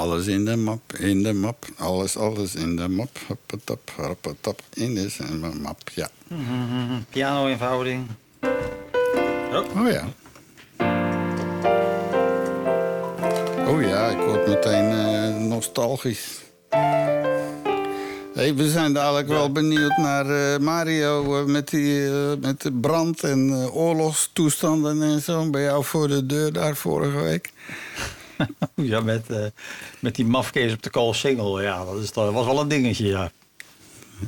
Alles in de map, in de map. Alles, alles in de map. Hoppatap, hoppatap. In de map, ja. Piano-eenvoudig. Oh ja. Oh ja, ik word meteen eh, nostalgisch. Hey, we zijn dadelijk wel benieuwd naar eh, Mario eh, met, die, met de brand en oorlogstoestanden en zo. Bij jou voor de deur daar vorige week. Ja, met, eh, met die mafkees op de call single. Ja, dat, is, dat was wel een dingetje, ja.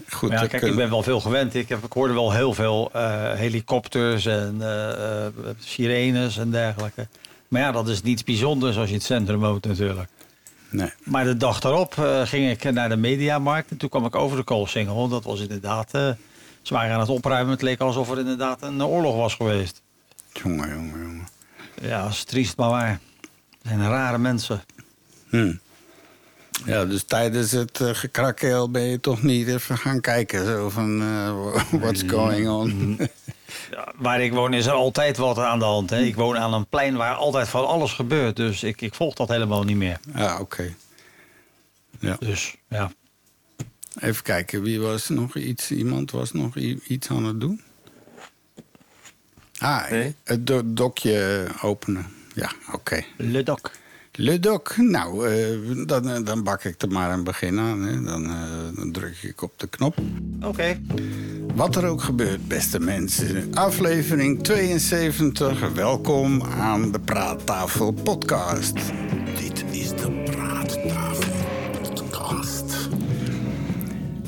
Goed, ja, kijk, ik ben wel veel gewend. Ik, heb, ik hoorde wel heel veel eh, helikopters en eh, sirenes en dergelijke. Maar ja, dat is niets bijzonders als je in het centrum woont natuurlijk. Nee. Maar de dag daarop ging ik naar de Mediamarkt. En toen kwam ik over de koolsingel. Dat was inderdaad... ze waren aan het opruimen. Het leek alsof er inderdaad een oorlog was geweest. Jongen, jongen, jongen. Ja, dat is triest, maar waar. Het zijn rare mensen. Hm. Ja, dus tijdens het eh, gekrakkel ben je toch niet even gaan kijken. Zo van, eh, what's going on? Ja, waar ik woon is er altijd wat aan de hand. Hè. Ik woon aan een plein waar altijd van alles gebeurt. Dus ik, ik volg dat helemaal niet meer. ja, oké. Ja. Dus ja. Even kijken, wie was nog iets? Iemand was nog iets aan het doen? Ah, Nee? het do- dokje openen. Ja, oké. Le Doc. Le doc, nou, eh, dan, eh, dan bak ik er maar een begin aan. Hè. Dan, eh, dan druk ik op de knop. Oké. Wat er ook gebeurt, beste mensen. Aflevering 72. Welkom aan de Praattafel Podcast. Dit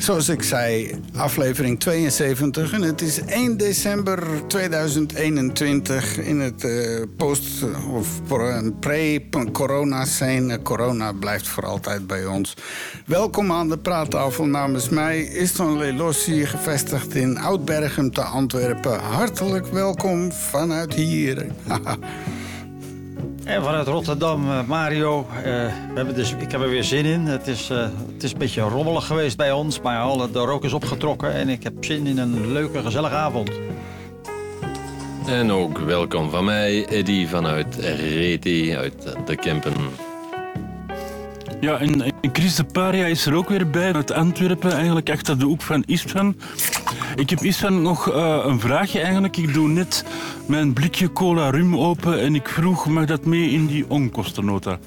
Zoals ik zei, aflevering 72. En het is 1 december 2021 in het eh, post- of pre-corona-scene. Corona blijft voor altijd bij ons. Welkom aan de praattafel namens mij. Iston Lelossi, gevestigd in Oudbergen te Antwerpen. Hartelijk welkom vanuit hier. En vanuit Rotterdam, eh, Mario. eh, we hebben dus, ik heb er weer zin in. Het is, eh, het is een beetje rommelig geweest bij ons. Maar alle, de rook is opgetrokken. En ik heb zin in een leuke, gezellige avond. En ook welkom van mij, Eddy vanuit Reti, uit de Kempen. Ja, en, en Chris de Paria is er ook weer bij, uit Antwerpen, eigenlijk achter de hoek van Istvan. Ik heb Istvan nog eh, een vraagje eigenlijk. Ik doe net mijn blikje cola rum open en ik vroeg, mag dat mee in die onkostennota?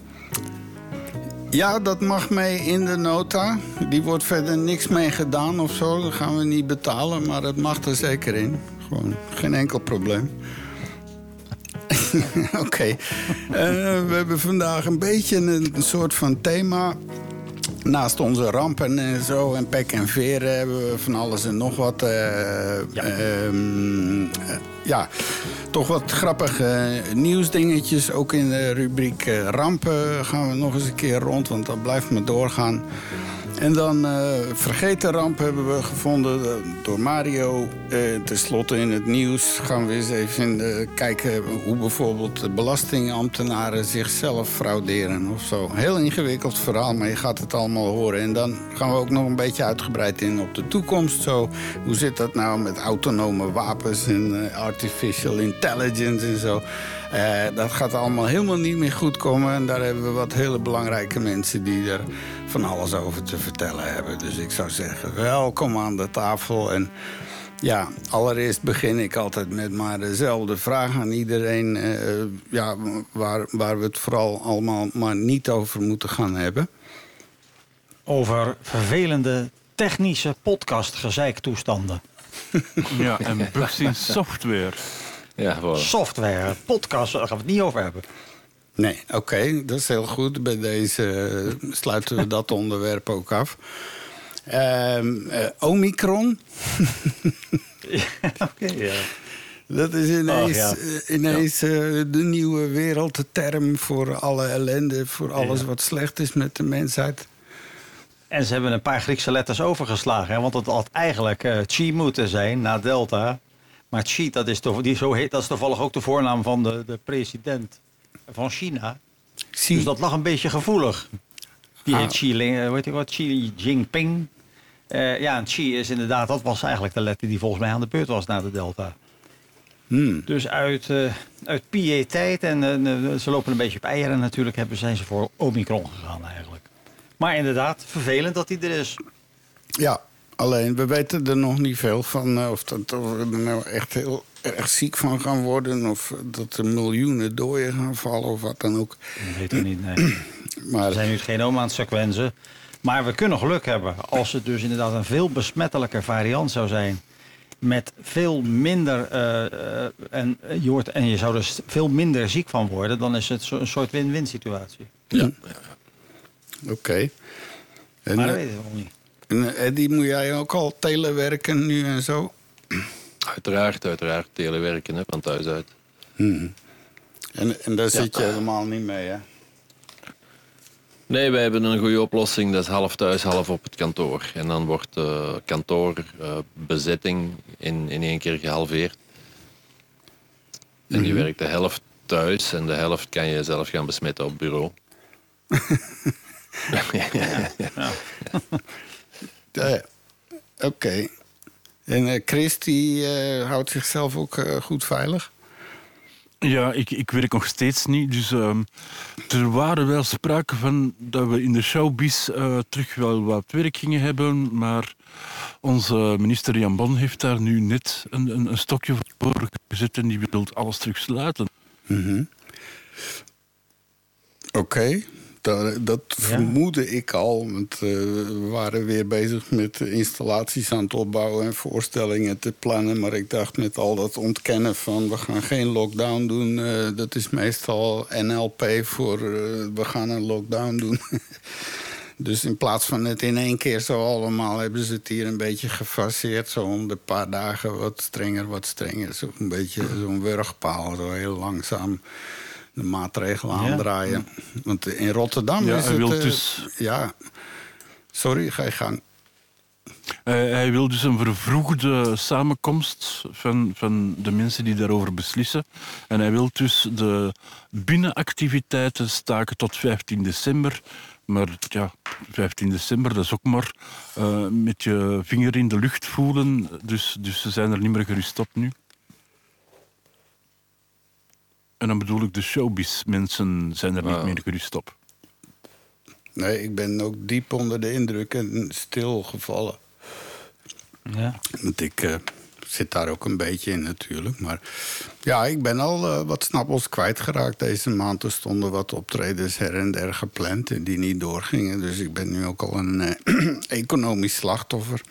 Ja, dat mag mee in de nota. Die wordt verder niks mee gedaan of zo. Dat gaan we niet betalen, maar het mag er zeker in. Gewoon geen enkel probleem. Oké. Eh, we hebben vandaag een beetje een soort van thema. Naast onze rampen en zo en pek en veren hebben we van alles en nog wat. eh, ehm, eh, ja, toch wat grappige nieuwsdingetjes. Ook in de rubriek eh, rampen gaan we nog eens een keer rond, want dat blijft maar doorgaan. En dan eh, vergeten ramp hebben we gevonden eh, door Mario. Eh Ten slotte in het nieuws gaan we eens even kijken hoe bijvoorbeeld belastingambtenaren zichzelf frauderen of zo. Heel ingewikkeld verhaal, maar je gaat het allemaal horen. En dan gaan we ook nog een beetje uitgebreid in op de toekomst. Zo, hoe zit dat nou met autonome wapens en eh, artificial intelligence en zo. Dat gaat allemaal helemaal niet meer goed komen. En daar hebben we wat hele belangrijke mensen die er van alles over te vertellen hebben. Dus ik zou zeggen, welkom aan de tafel. En ja, allereerst begin ik altijd met maar dezelfde vraag aan iedereen. eh, ja, waar, waar we het vooral allemaal maar niet over moeten gaan hebben. Over vervelende technische podcastgezeiktoestanden. Ja, en bugs in software. Ja, voilà. Software, podcast, daar gaan we het niet over hebben. Nee, oké, dat is heel goed. Bij deze eh, sluiten we dat onderwerp ook af. Ehm, eh, Omicron. Oké, ja. Dat is ineens, ja. eh, ineens de nieuwe wereldterm voor alle ellende, voor alles wat slecht is met de mensheid. En ze hebben een paar Griekse letters overgeslagen. Hè? Want het had eigenlijk Chi moeten zijn na Delta. Maar Chi, dat is, die zo heet, dat is toevallig ook de voornaam van de, de president van China. Dus dat lag een beetje gevoelig. Die Ah. heet Xi, Ling- eh, weet je wat, Xi Jinping. Eh, ja, en Xi is inderdaad, dat was eigenlijk de letter die volgens mij aan de beurt was na de Delta. Hmm. Dus uit, eh uit piëteit en ze lopen een beetje op eieren natuurlijk, hebben, zijn ze voor Omicron gegaan eigenlijk. Maar inderdaad, vervelend dat hij er is. Ja, alleen we weten er nog niet veel van. of, dat, of we er nou echt heel erg ziek van gaan worden. Of dat er miljoenen doden gaan vallen of wat dan ook. Dat weten we niet, nee. Maar We zijn nu het genoom aan het sequenzen. Maar we kunnen geluk hebben als het dus inderdaad een veel besmettelijker variant zou zijn. Met veel minder, eh, eh, en, je wordt, en je zou er s- veel minder ziek van worden, dan is het zo- een soort win-win situatie. Ja. oké. En, Maar dat eh, weten we nog niet. en, Eddie, moet jij ook al telewerken nu en zo? Uiteraard, uiteraard. Telewerken hè, van thuis uit. En, en daar zit je helemaal niet mee, hè? Nee, wij hebben een goede oplossing. Dat is half thuis, half op het kantoor. En dan wordt de kantoorbezetting in, in één keer gehalveerd. En je werkt de helft thuis en de helft kan je zelf gaan besmetten op bureau. Ja, ja. Oké. En eh, Chris, die eh, houdt zichzelf ook eh, goed veilig? Ja, ik, ik werk nog steeds niet. Dus ehm, er waren wel sprake van dat we in de showbiz terug wel wat werk gingen hebben. Maar onze minister Jan Bon heeft daar nu net een, een, een stokje voor gezet en die wil alles terug sluiten. Oké. Dat, dat vermoedde ik al. Want eh, we waren weer bezig met installaties aan het opbouwen en voorstellingen te plannen. Maar ik dacht met al dat ontkennen van we gaan geen lockdown doen. eh, dat is meestal NLP voor eh, we gaan een lockdown doen. dus in plaats van het in één keer zo allemaal hebben ze het hier een beetje gefaseerd. Zo om de paar dagen wat strenger, wat strenger. Zo een beetje zo'n wurgpaal, zo heel langzaam de maatregelen Ja. aandraaien. Want in Rotterdam Ja, is hij het... wil eh, dus- Ja, sorry, ga je gang. Hij, hij wil dus een vervroegde samenkomst van, van de mensen die daarover beslissen. En hij wil dus de binnenactiviteiten staken tot 15 december. Maar ja, 15 december, dat is ook maar eh, met je vinger in de lucht voelen. Dus, dus ze zijn er niet meer gerust op nu. En dan bedoel ik de showbiz-mensen zijn er niet meer gerust op. Nee, ik ben ook diep onder de indruk en stilgevallen. Ja. Want ik eh, zit daar ook een beetje in natuurlijk. Maar ja, ik ben al eh, wat snappels kwijtgeraakt deze maand. Er stonden wat optredens her en der gepland en die niet doorgingen. Dus ik ben nu ook al een eh, economisch slachtoffer.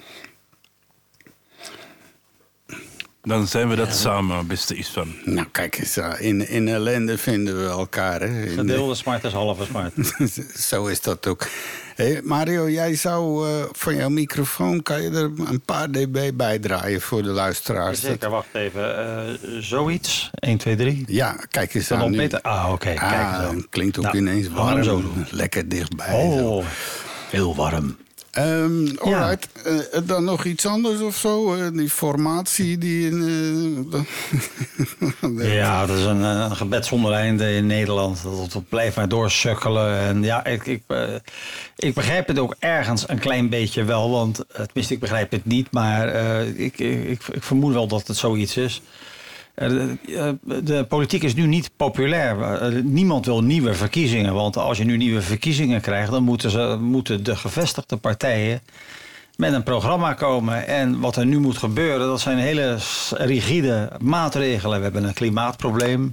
Dan zijn we dat samen, beste Isvan. Nou, kijk eens, in, in ellende vinden we elkaar. Hè. In, Gedeelde smart is halve smart. Zo is dat ook. Hey, Mario, jij zou eh, van jouw microfoon... kan je er een paar dB bij draaien voor de luisteraars? Zeker, wacht even. Eh, zoiets. 1, 2, 3. Ja, kijk eens Dan aan nu. Ah, oké. kijk Ah, zo. dan klinkt ook Nou, ineens warm. zo doen. Lekker dichtbij. zo. Oh, heel warm. Alright. Eh, dan nog iets anders of zo? Eh, die formatie die eh, Ja, dat is een, een gebed zonder einde in Nederland. Dat, dat blijft maar doorsukkelen. En ja, ik, ik, ik begrijp het ook ergens een klein beetje wel. Want tenminste, ik begrijp het niet. Maar ik, ik, ik vermoed wel dat het zoiets is. Eh, de, eh, de politiek is nu niet populair. Eh, niemand wil nieuwe verkiezingen. Want als je nu nieuwe verkiezingen krijgt, dan moeten, ze, moeten de gevestigde partijen met een programma komen. En wat er nu moet gebeuren, dat zijn hele rigide maatregelen. We hebben een klimaatprobleem.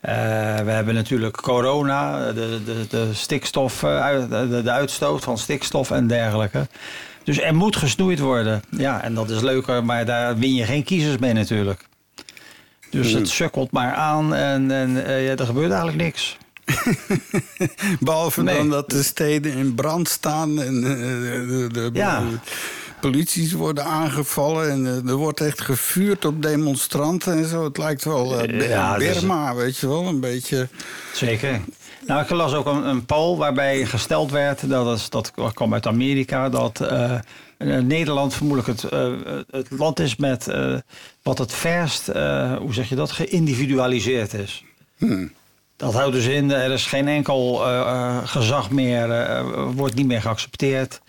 Eh, we hebben natuurlijk corona, de, de, de stikstof, eh, de uitstoot van stikstof en dergelijke. Dus er moet gesnoeid worden. Ja, en dat is leuker, maar daar win je geen kiezers mee natuurlijk. Dus het sukkelt maar aan en, en eh, ja, er gebeurt eigenlijk niks. Behalve Nee. dan dat de steden in brand staan en eh, de, de, Ja. polities worden aangevallen en eh, er wordt echt gevuurd op demonstranten en zo. Het lijkt wel Ja, dus- Burma, weet je wel, een beetje. Zeker. Nou, ik las ook een, een poll waarbij gesteld werd, dat, is, dat kwam uit Amerika, dat Nederland vermoedelijk het, eh, het land is met eh, wat het verst, eh, hoe zeg je dat, geïndividualiseerd is. Dat houdt dus in, er is geen enkel eh, eh, gezag meer, eh, wordt niet meer geaccepteerd.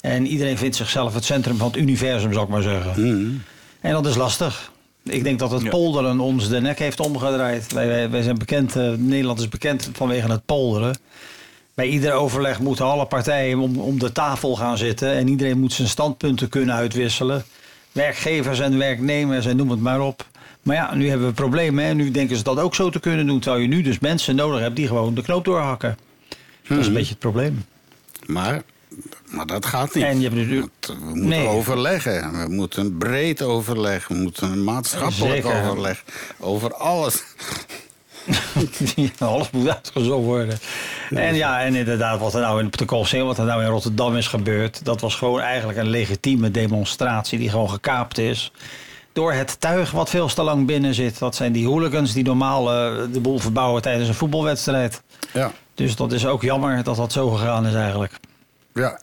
En iedereen vindt zichzelf het centrum van het universum, zou ik maar zeggen. En dat is lastig. Ik denk dat het Ja. polderen ons de nek heeft omgedraaid. Wij, wij, wij zijn bekend, eh, Nederland is bekend vanwege het polderen. Bij ieder overleg moeten alle partijen om, om de tafel gaan zitten. En iedereen moet zijn standpunten kunnen uitwisselen. Werkgevers en werknemers en noem het maar op. Maar ja, nu hebben we problemen en nu denken ze dat ook zo te kunnen doen. Terwijl je nu dus mensen nodig hebt die gewoon de knoop doorhakken. Dat is een beetje het probleem. Maar, maar dat gaat niet. En je hebt Want we moeten Nee. overleggen. We moeten een breed overleg. We moeten een maatschappelijk Zeker. overleg. Over alles. Alles moet uitgezocht worden. En ja, en inderdaad, wat er nou in op de Colosseum, wat er nou in Rotterdam is gebeurd, dat was gewoon eigenlijk een legitieme demonstratie die gewoon gekaapt is. Door het tuig wat veel te lang binnen zit. Dat zijn die hooligans die normaal eh, de boel verbouwen tijdens een voetbalwedstrijd. Ja. Dus dat is ook jammer dat dat zo gegaan is eigenlijk. Ja.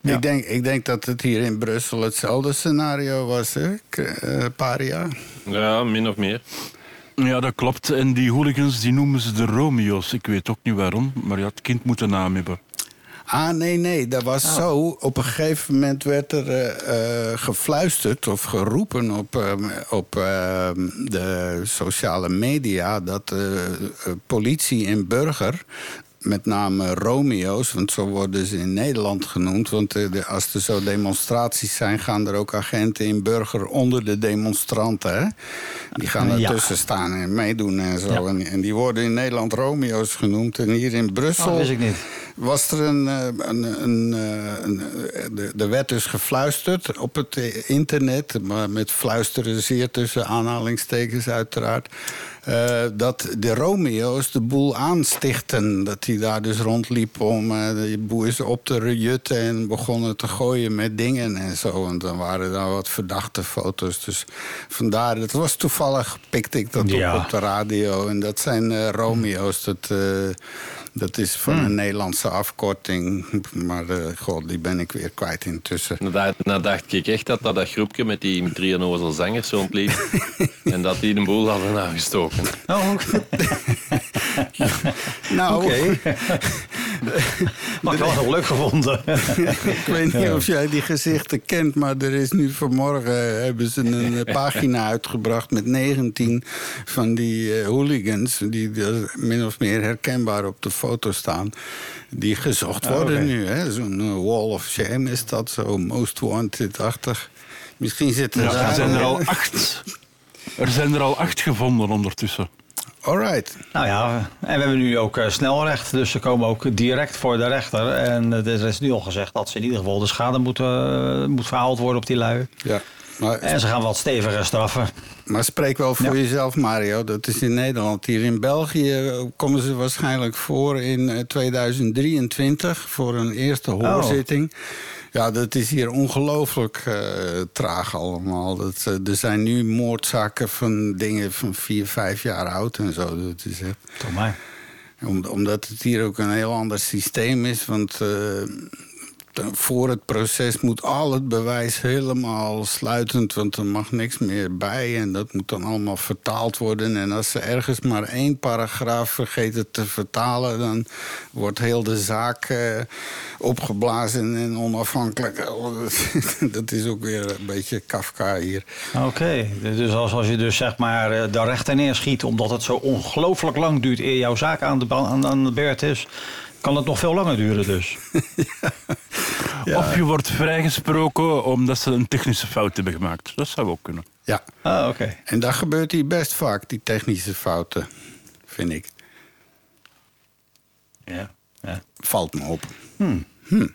Ja. Ik, denk, ik denk dat het hier in Brussel hetzelfde scenario was, hè? K- eh, paria. Ja, min of meer. Ja, dat klopt. En die hooligans die noemen ze de Romeo's. Ik weet ook niet waarom, maar ja, het kind moet een naam hebben. Ah, nee, nee, dat was zo. Op een gegeven moment werd er eh, eh, gefluisterd of geroepen op, eh, op eh, de sociale media dat eh, politie en burger. Met name Romeo's, want zo worden ze in Nederland genoemd. Want eh, de, als er zo demonstraties zijn, gaan er ook agenten in burger onder de demonstranten. Hè? Die gaan Ja. ertussen staan en meedoen en zo. Ja. En, en die worden in Nederland Romeo's genoemd. En hier in Brussel Oh, dat wist ik niet. Was er een, eh, een, een, eh, een de, er werd dus gefluisterd op het eh, internet, maar met fluisteren zeer tussen aanhalingstekens uiteraard, dat de Romeo's de boel aanstichten. Dat die daar dus rondliepen om eh, de boel is op te jutten en begonnen te gooien met dingen en zo. En dan waren daar wat verdachte foto's. Dus vandaar, het was toevallig, pikte ik dat Ja. op op de radio. En dat zijn Romeo's. Dat, dat is van een Nederlandse afkorting. Maar eh, god, die ben ik weer kwijt intussen. Nou, daar- nou dacht ik echt dat dat, dat groepje met die drie onnozel zangers rondliep. en dat die de boel hadden aangestoken. Oh, oké. Nou, Oké. Maar ik had het wel leuk gevonden. ik weet niet of jij die gezichten kent, maar er is nu vanmorgen eh, hebben ze een eh, pagina uitgebracht met 19 van die eh, hooligans die er min of meer herkenbaar op de foto staan, die gezocht Ah, worden nu. hè. Zo'n wall of shame is dat zo, most wanted-achtig. Misschien zitten Ja, daar... er zijn er al acht. Er zijn er al acht gevonden ondertussen. Alright. Nou ja, en we hebben nu ook eh, snelrecht, dus ze komen ook direct voor de rechter. En eh, er is nu al gezegd dat ze in ieder geval de schade moeten, eh, moet verhaald worden op die lui. Ja. Maar, En ze gaan wat steviger straffen. maar spreek wel voor Ja. jezelf, Mario. Dat is in Nederland. Hier in België komen ze waarschijnlijk voor in eh, 2023 voor een eerste hoorzitting. Ja, dat is hier ongelooflijk eh, traag allemaal. Dat, eh, er zijn nu moordzaken van dingen van vier, vijf jaar oud en zo. Dat is echt Toch maar. Om- omdat het hier ook een heel ander systeem is. Want eh, voor het proces moet al het bewijs helemaal sluitend. Want er mag niks meer bij. En dat moet dan allemaal vertaald worden. En als ze ergens maar één paragraaf vergeten te vertalen... dan wordt heel de zaak eh, opgeblazen en onafhankelijk. dat is ook weer een beetje Kafka hier. Oké, dus als, als je dus zeg maar eh, de rechter neerschiet omdat het zo ongelooflijk lang duurt eer jouw zaak aan de, aan, aan de beurt is, kan het nog veel langer duren dus. Of je wordt vrijgesproken omdat ze een technische fout hebben gemaakt. Dat zou ook kunnen. Ja. Ah, oké. En dat gebeurt hier best vaak, die technische fouten, vind ik. Ja. ja. Valt me op. Hm.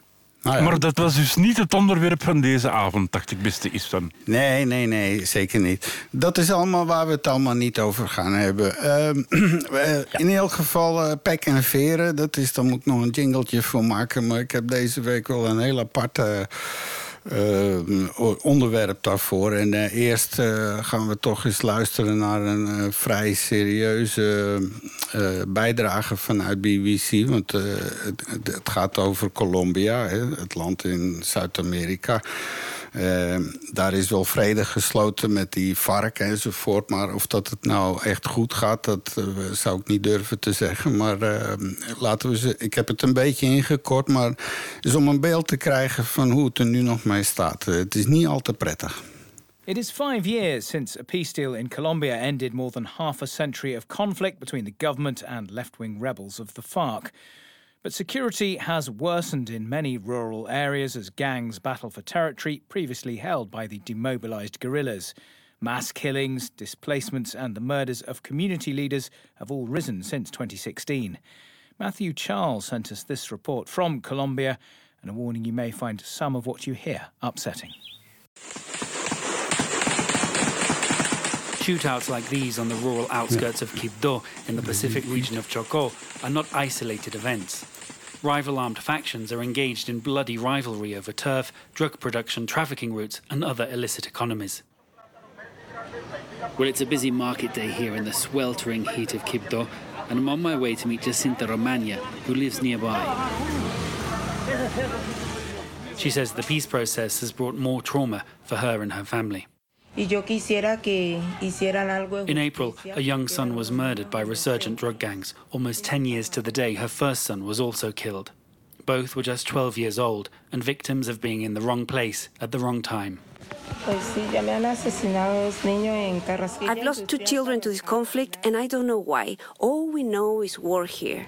Nou ja. Maar dat was dus niet het onderwerp van deze avond, dacht ik, beste Isvan. Nee, nee, nee, zeker niet. Dat is allemaal waar we het allemaal niet over gaan hebben. Ehm, eh, In elk geval, eh pek en veren, dat is, daar moet ik nog een jingletje voor maken. Maar ik heb deze week wel een heel aparte onderwerp daarvoor. En eh, eerst eh, gaan we toch eens luisteren naar een eh, vrij serieuze eh, bijdrage vanuit BBC. Want eh, het- het gaat over Colombia, hè, het land in Zuid-Amerika. Eh, daar is wel vrede gesloten met die vark enzovoort. Maar of dat het nou echt goed gaat, dat eh, zou ik niet durven te zeggen. Maar eh, laten we ze. Ik heb het een beetje ingekort, maar is om een beeld te krijgen van hoe het er nu nog mee staat. Het is niet al te prettig. It is five years since a peace deal in Colombia ended more than half a century of conflict between the government and left wing rebels of the FARC. But security has worsened in many rural areas as gangs battle for territory previously held by the demobilized guerrillas. Mass killings, displacements, and the murders of community leaders have all risen since 2016. Matthew Charles sent us this report from Colombia, and a warning you may find some of what you hear upsetting. Shootouts like these on the rural outskirts of Quibdó in the Pacific region of Chocó are not isolated events. Rival armed factions are engaged in bloody rivalry over turf, drug production, trafficking routes, and other illicit economies. Well, it's a busy market day here in the sweltering heat of Quibdó, and I'm on my way to meet Jacinta Romagna, who lives nearby. She says the peace process has brought more trauma for her and her family. In April, a young son was murdered by resurgent drug gangs. Almost 10 years to the day, her first son was also killed. Both were just 12 years old and victims of being in the wrong place at the wrong time. I've lost two children to this conflict, and I don't know why. All we know is war here.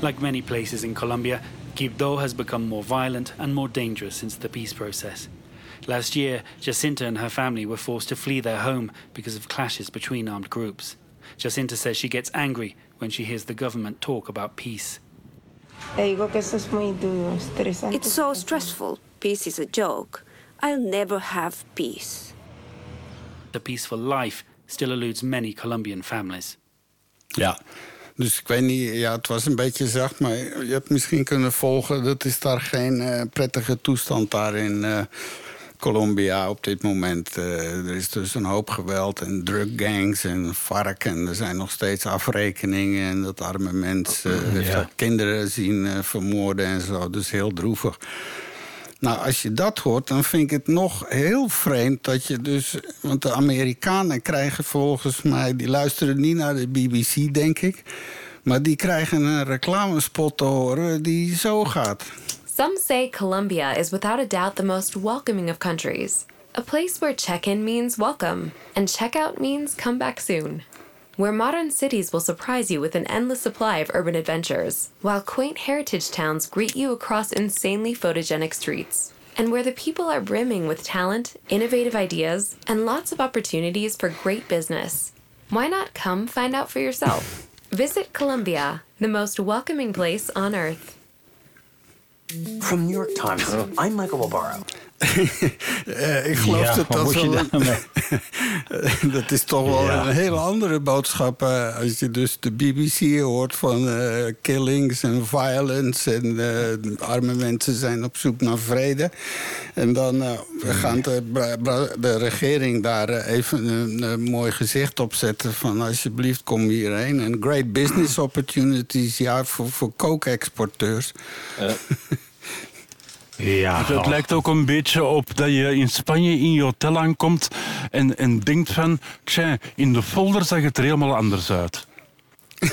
Like many places in Colombia, Quibdó has become more violent and more dangerous since the peace process. Last year, Jacinta and her family were forced to flee their home because of clashes between armed groups. Jacinta says she gets angry when she hears the government talk about peace. It's so stressful. Peace is a joke. I'll never have peace. The peaceful life still eludes many Colombian families. Ja, dus ik weet niet, ja, het was een beetje zacht, maar je hebt misschien kunnen volgen. Dat is daar geen uh, prettige toestand daar in uh, Colombia op dit moment. Uh, er is dus een hoop geweld en druggangs en vark. En er zijn nog steeds afrekeningen. En dat arme mensen ja. kinderen zien vermoorden en zo. Dus heel droevig. Nou, als je dat hoort, dan vind ik het nog heel vreemd dat je dus... Want de Amerikanen krijgen volgens mij... die luisteren niet naar de BBC, denk ik... maar die krijgen een reclamespot te horen die zo gaat. Some say Colombia is without a doubt the most welcoming of countries. A place where check-in means welcome... and check-out means come back soon where modern cities will surprise you with an endless supply of urban adventures, while quaint heritage towns greet you across insanely photogenic streets, and where the people are brimming with talent, innovative ideas, and lots of opportunities for great business. Why not come find out for yourself? Visit Colombia, the most welcoming place on earth. From New York Times, I'm Michael Barbaro. Uh, ik geloof ja, dat dat wel. dat is toch wel ja. een hele andere boodschap. Uh, als je dus de BBC hoort van uh, killings en violence. En arme mensen zijn op zoek naar vrede. En dan gaan de, de regering daar even een, een, mooi gezicht op zetten. Van alsjeblieft kom hierheen. En great business opportunities. Ja, voor, voor kookexporteurs. Ja. Dus het lijkt ook een beetje op dat je in Spanje in je hotel aankomt en, en denkt van, tja, in de folder zag het er helemaal anders uit.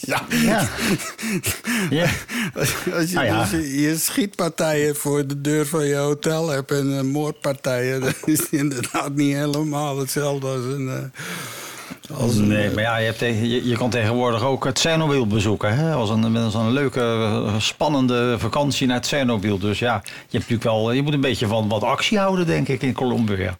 ja. ja. ja. Als je ah, ja. dus je schietpartijen voor de deur van je hotel hebt en moordpartijen, dan is het inderdaad niet helemaal hetzelfde als een. Uh, als nee, een, maar ja, je, hebt je, je, kan tegenwoordig ook het Tsjernobyl bezoeken. Hè? Als een, met een leuke, spannende vakantie naar Tsjernobyl. Dus ja, je, hebt natuurlijk wel, je moet een beetje van wat actie houden, denk ik, in Colombia.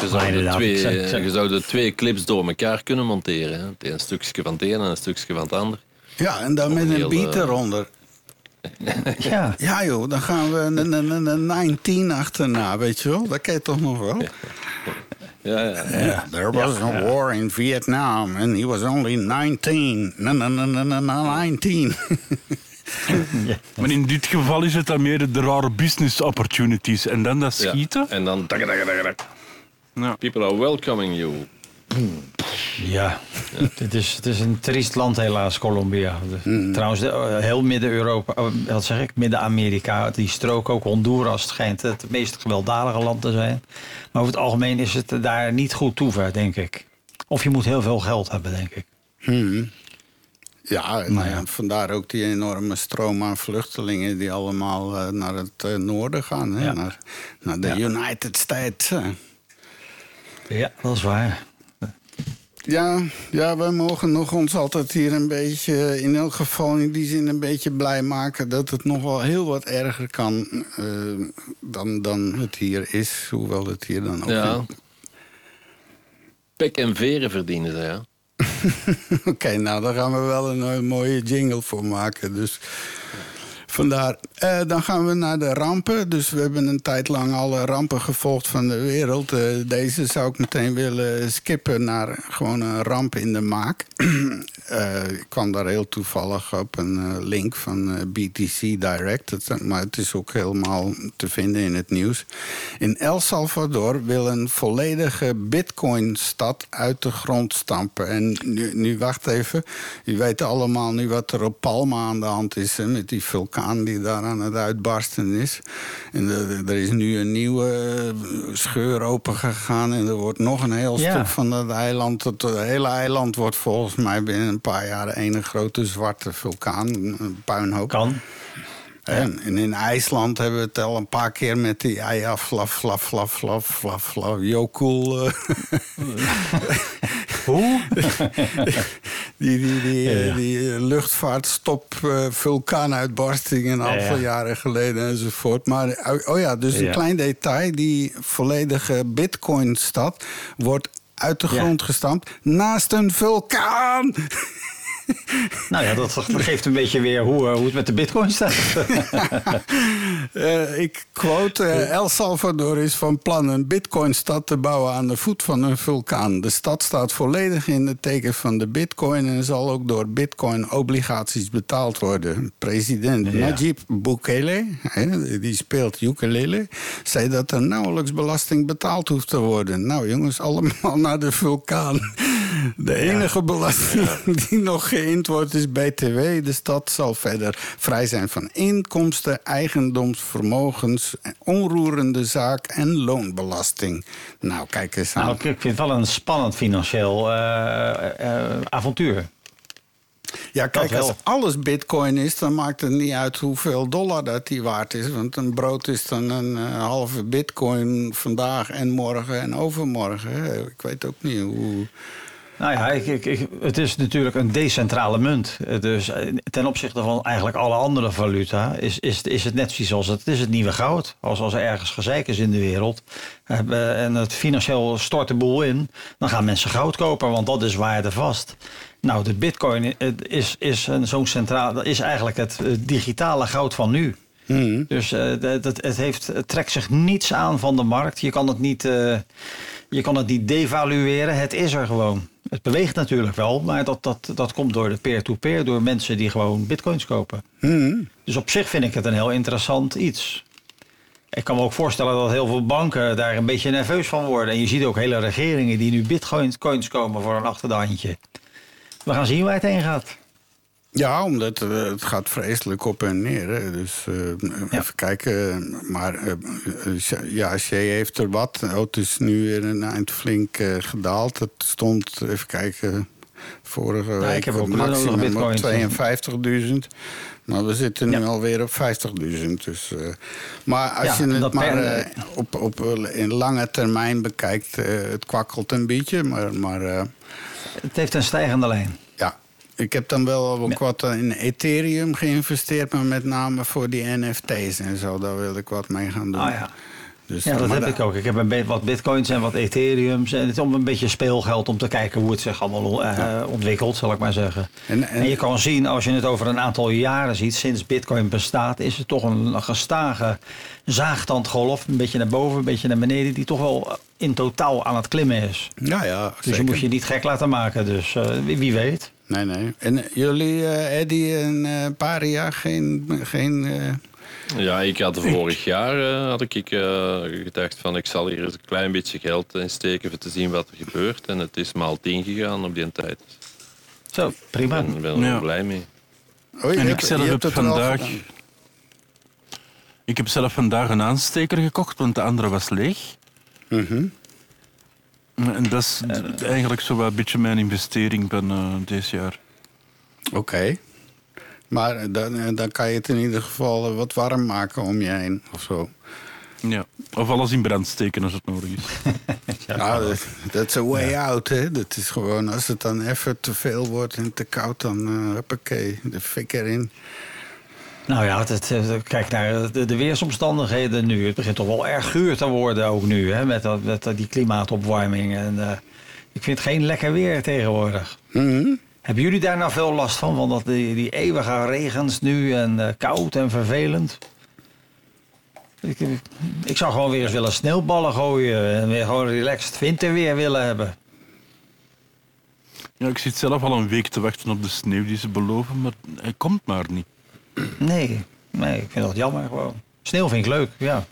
Je zou, twee, je zou de twee clips door elkaar kunnen monteren. Hè? Een stukje van het een en een stukje van het ander. Ja, en dan met een beat eronder. ja. ja joh, dan gaan we een, een, een 19 achterna, weet je wel. Dat ken je toch nog wel? Ja, ja. Yeah, there was a war in Vietnam and he was only 19. No, no, no, no, no, 19. ja. Maar in dit geval is het dan meer de rare business opportunities. En dan dat schieten. En dan... People are welcoming you. Ja, Het, is, het is een triest land helaas, Colombia. Mm. Trouwens, eh, heel Midden-Europa, oh, wat zeg ik, Midden-Amerika, die strook ook Honduras schijnt het meest gewelddadige land te zijn. Maar over het algemeen is het daar niet goed toe, denk ik. Of je moet heel veel geld hebben, denk ik. Hmm. Ja, nou ja, vandaar ook die enorme stroom aan vluchtelingen die allemaal uh, naar het uh, noorden gaan, hè? Ja. Naar, naar de ja. United States. Ja, dat is waar. Ja, ja, wij mogen nog ons altijd hier een beetje, in elk geval in die zin, een beetje blij maken dat het nog wel heel wat erger kan eh, dan, dan het hier is. Hoewel het hier dan ook. Ja. Pek en veren verdienen ze, ja. Oké, nou, daar gaan we wel een, eh, mooie jingle voor maken. Dus vandaar. Eh, dan gaan we naar de rampen. Dus we hebben een tijd lang alle rampen gevolgd van de wereld. Eh, deze zou ik meteen willen skippen naar gewoon een ramp in de maak. Eh, ik kwam daar heel toevallig op een link van BTC Direct. Het- maar het is ook helemaal te vinden in het nieuws. In El Salvador wil een volledige Bitcoin-stad uit de grond stampen. En nu, nu wacht even. U weet allemaal nu wat er op Palma aan de hand is. Hè, met die vulkaan die daar aan het uitbarsten is. En er- er is nu een nieuwe eh, scheur open gegaan. En er wordt nog een heel Ja. stuk van dat eiland. Het hele eiland wordt volgens mij binnen een paar jaar een grote zwarte vulkaan. Een puinhoop. Kan. En, en in IJsland hebben we het al een paar keer met die ja, flaf, flaf, flaf, flaf, flaf, flaf, Jokul. eh, Hoe? die die, die, eh, Ja. die eh, luchtvaartstop, vulkaanuitbarsting een aantal ja. jaren geleden enzovoort. Maar oh- ja, dus een klein detail. Die volledige Bitcoin-stad wordt uit de grond gestampt naast een vulkaan. Nou ja, dat, dat geeft een beetje weer hoe, eh, hoe het met de bitcoin staat. Eh, ik quote, eh, El Salvador is van plan een bitcoinstad te bouwen aan de voet van een vulkaan. De stad staat volledig in het teken van de bitcoin en zal ook door bitcoin-obligaties betaald worden. President Ja. Najib Bukele, hè, die speelt ukulele, zei dat er nauwelijks belasting betaald hoeft te worden. Nou jongens, allemaal naar de vulkaan. De enige belasting die nog geïnd wordt is BTW. De stad zal verder vrij zijn van inkomsten, eigendoms, vermogens, onroerende zaak en loonbelasting. Nou, kijk eens aan. nou, ik vind het wel een spannend financieel eh, eh, avontuur. ja, kijk, als alles bitcoin is, dan maakt het niet uit hoeveel dollar dat die waard is. Want een brood is dan een eh, halve bitcoin vandaag en morgen en overmorgen. Ik weet ook niet hoe... Nou ja, ik, ik, ik- het is natuurlijk een decentrale munt. Dus eh, ten opzichte van eigenlijk alle andere valuta is, is, is het net zoals het, het is het nieuwe goud. Als, als er ergens gezeik is in de wereld en het financieel stort de boel in, dan gaan mensen goud kopen, want dat is waardevast. Nou, de bitcoin eh, is, is een- zo'n centraal, dat is eigenlijk het digitale goud van nu. Dus eh, dat, het, heeft, het trekt zich niets aan van de markt. Je kan het niet, je kan het niet devalueren. Het is er gewoon. Het beweegt natuurlijk wel, maar dat, dat, dat komt door de peer-to-peer, door mensen die gewoon bitcoins kopen. Dus op zich vind ik het een heel interessant iets. Ik kan me ook voorstellen dat heel veel banken daar een beetje nerveus van worden. En je ziet ook hele regeringen die nu bitcoins coins komen voor een achter de handje. We gaan zien waar het heen gaat. Ja, omdat eh, het gaat vreselijk op en neer. Hè. Dus eh, even kijken. Maar eh, ja, Shea heeft er wat. Oh, het is nu weer een eind flink gedaald. Het stond, even kijken, vorige week ik heb ook op maximum op 52.000. Maar we zitten nu Ja. alweer op 50.000. Dus, maar als Ja, je het maar op, op in lange termijn bekijkt, het kwakkelt een beetje. Maar, maar Het heeft een stijgende lijn. Ik heb dan wel ook wat in Ethereum geïnvesteerd, maar met name voor die NFT's en zo. Daar wil ik wat mee gaan doen. Ah ja. Dus, Ja, dat heb ik ook. Ik heb een wat bitcoins en wat ethereums. En het is om een beetje speelgeld om te kijken hoe het zich allemaal eh, ontwikkelt, zal ik maar zeggen. En, En, en, je kan zien, als je het over een aantal jaren ziet, sinds bitcoin bestaat, is het toch een gestage zaagtandgolf. Een beetje naar boven, een beetje naar beneden, die toch wel in totaal aan het klimmen is. ja, ja, Dus zeker. je moet je niet gek laten maken. Dus eh, wie weet. Nee, nee. En eh, jullie, eh Eddie en eh Paria, geen... geen eh, Ja, ik had vorig jaar eh, had ik eh, gedacht van ik zal hier eens een klein beetje geld in steken om te zien wat er gebeurt. En het is maal 10 gegaan op die tijd. Zo, prima. Ik ben, ben er Ja. blij mee. oh, En ik zelf heb vandaag... Ik heb zelf vandaag een aansteker gekocht, want de andere was leeg. Mhm. En dat is d- eigenlijk zo wel een beetje mijn investering van eh dit jaar. Oké. Maar eh, dan, eh, dan kan je het in ieder geval eh, wat warm maken om je heen of zo. Ja. Of alles in brand steken als het nodig is. Ja, dat- dat is a way out, hè. Dat is gewoon, als het dan even te veel wordt en te koud, dan uh, huppakee, de fik erin. Nou ja, het, het- kijk naar de, de weersomstandigheden nu. Het begint toch wel erg guur te worden ook nu, hè, met, dat, met dat- die klimaatopwarming. En, eh, ik vind het geen lekker weer tegenwoordig. Mhm. Hebben jullie daar nou veel last van? Van dat die, die eeuwige regens nu en eh, koud en vervelend? Ik, ik- ik zou gewoon weer eens willen sneeuwballen gooien en weer gewoon relaxed winterweer willen hebben. Ja, ik zit zelf al een week te wachten op de sneeuw die ze beloven, maar hij komt maar niet. Nee, nee, ik vind dat jammer gewoon. Sneeuw vind ik leuk, ja.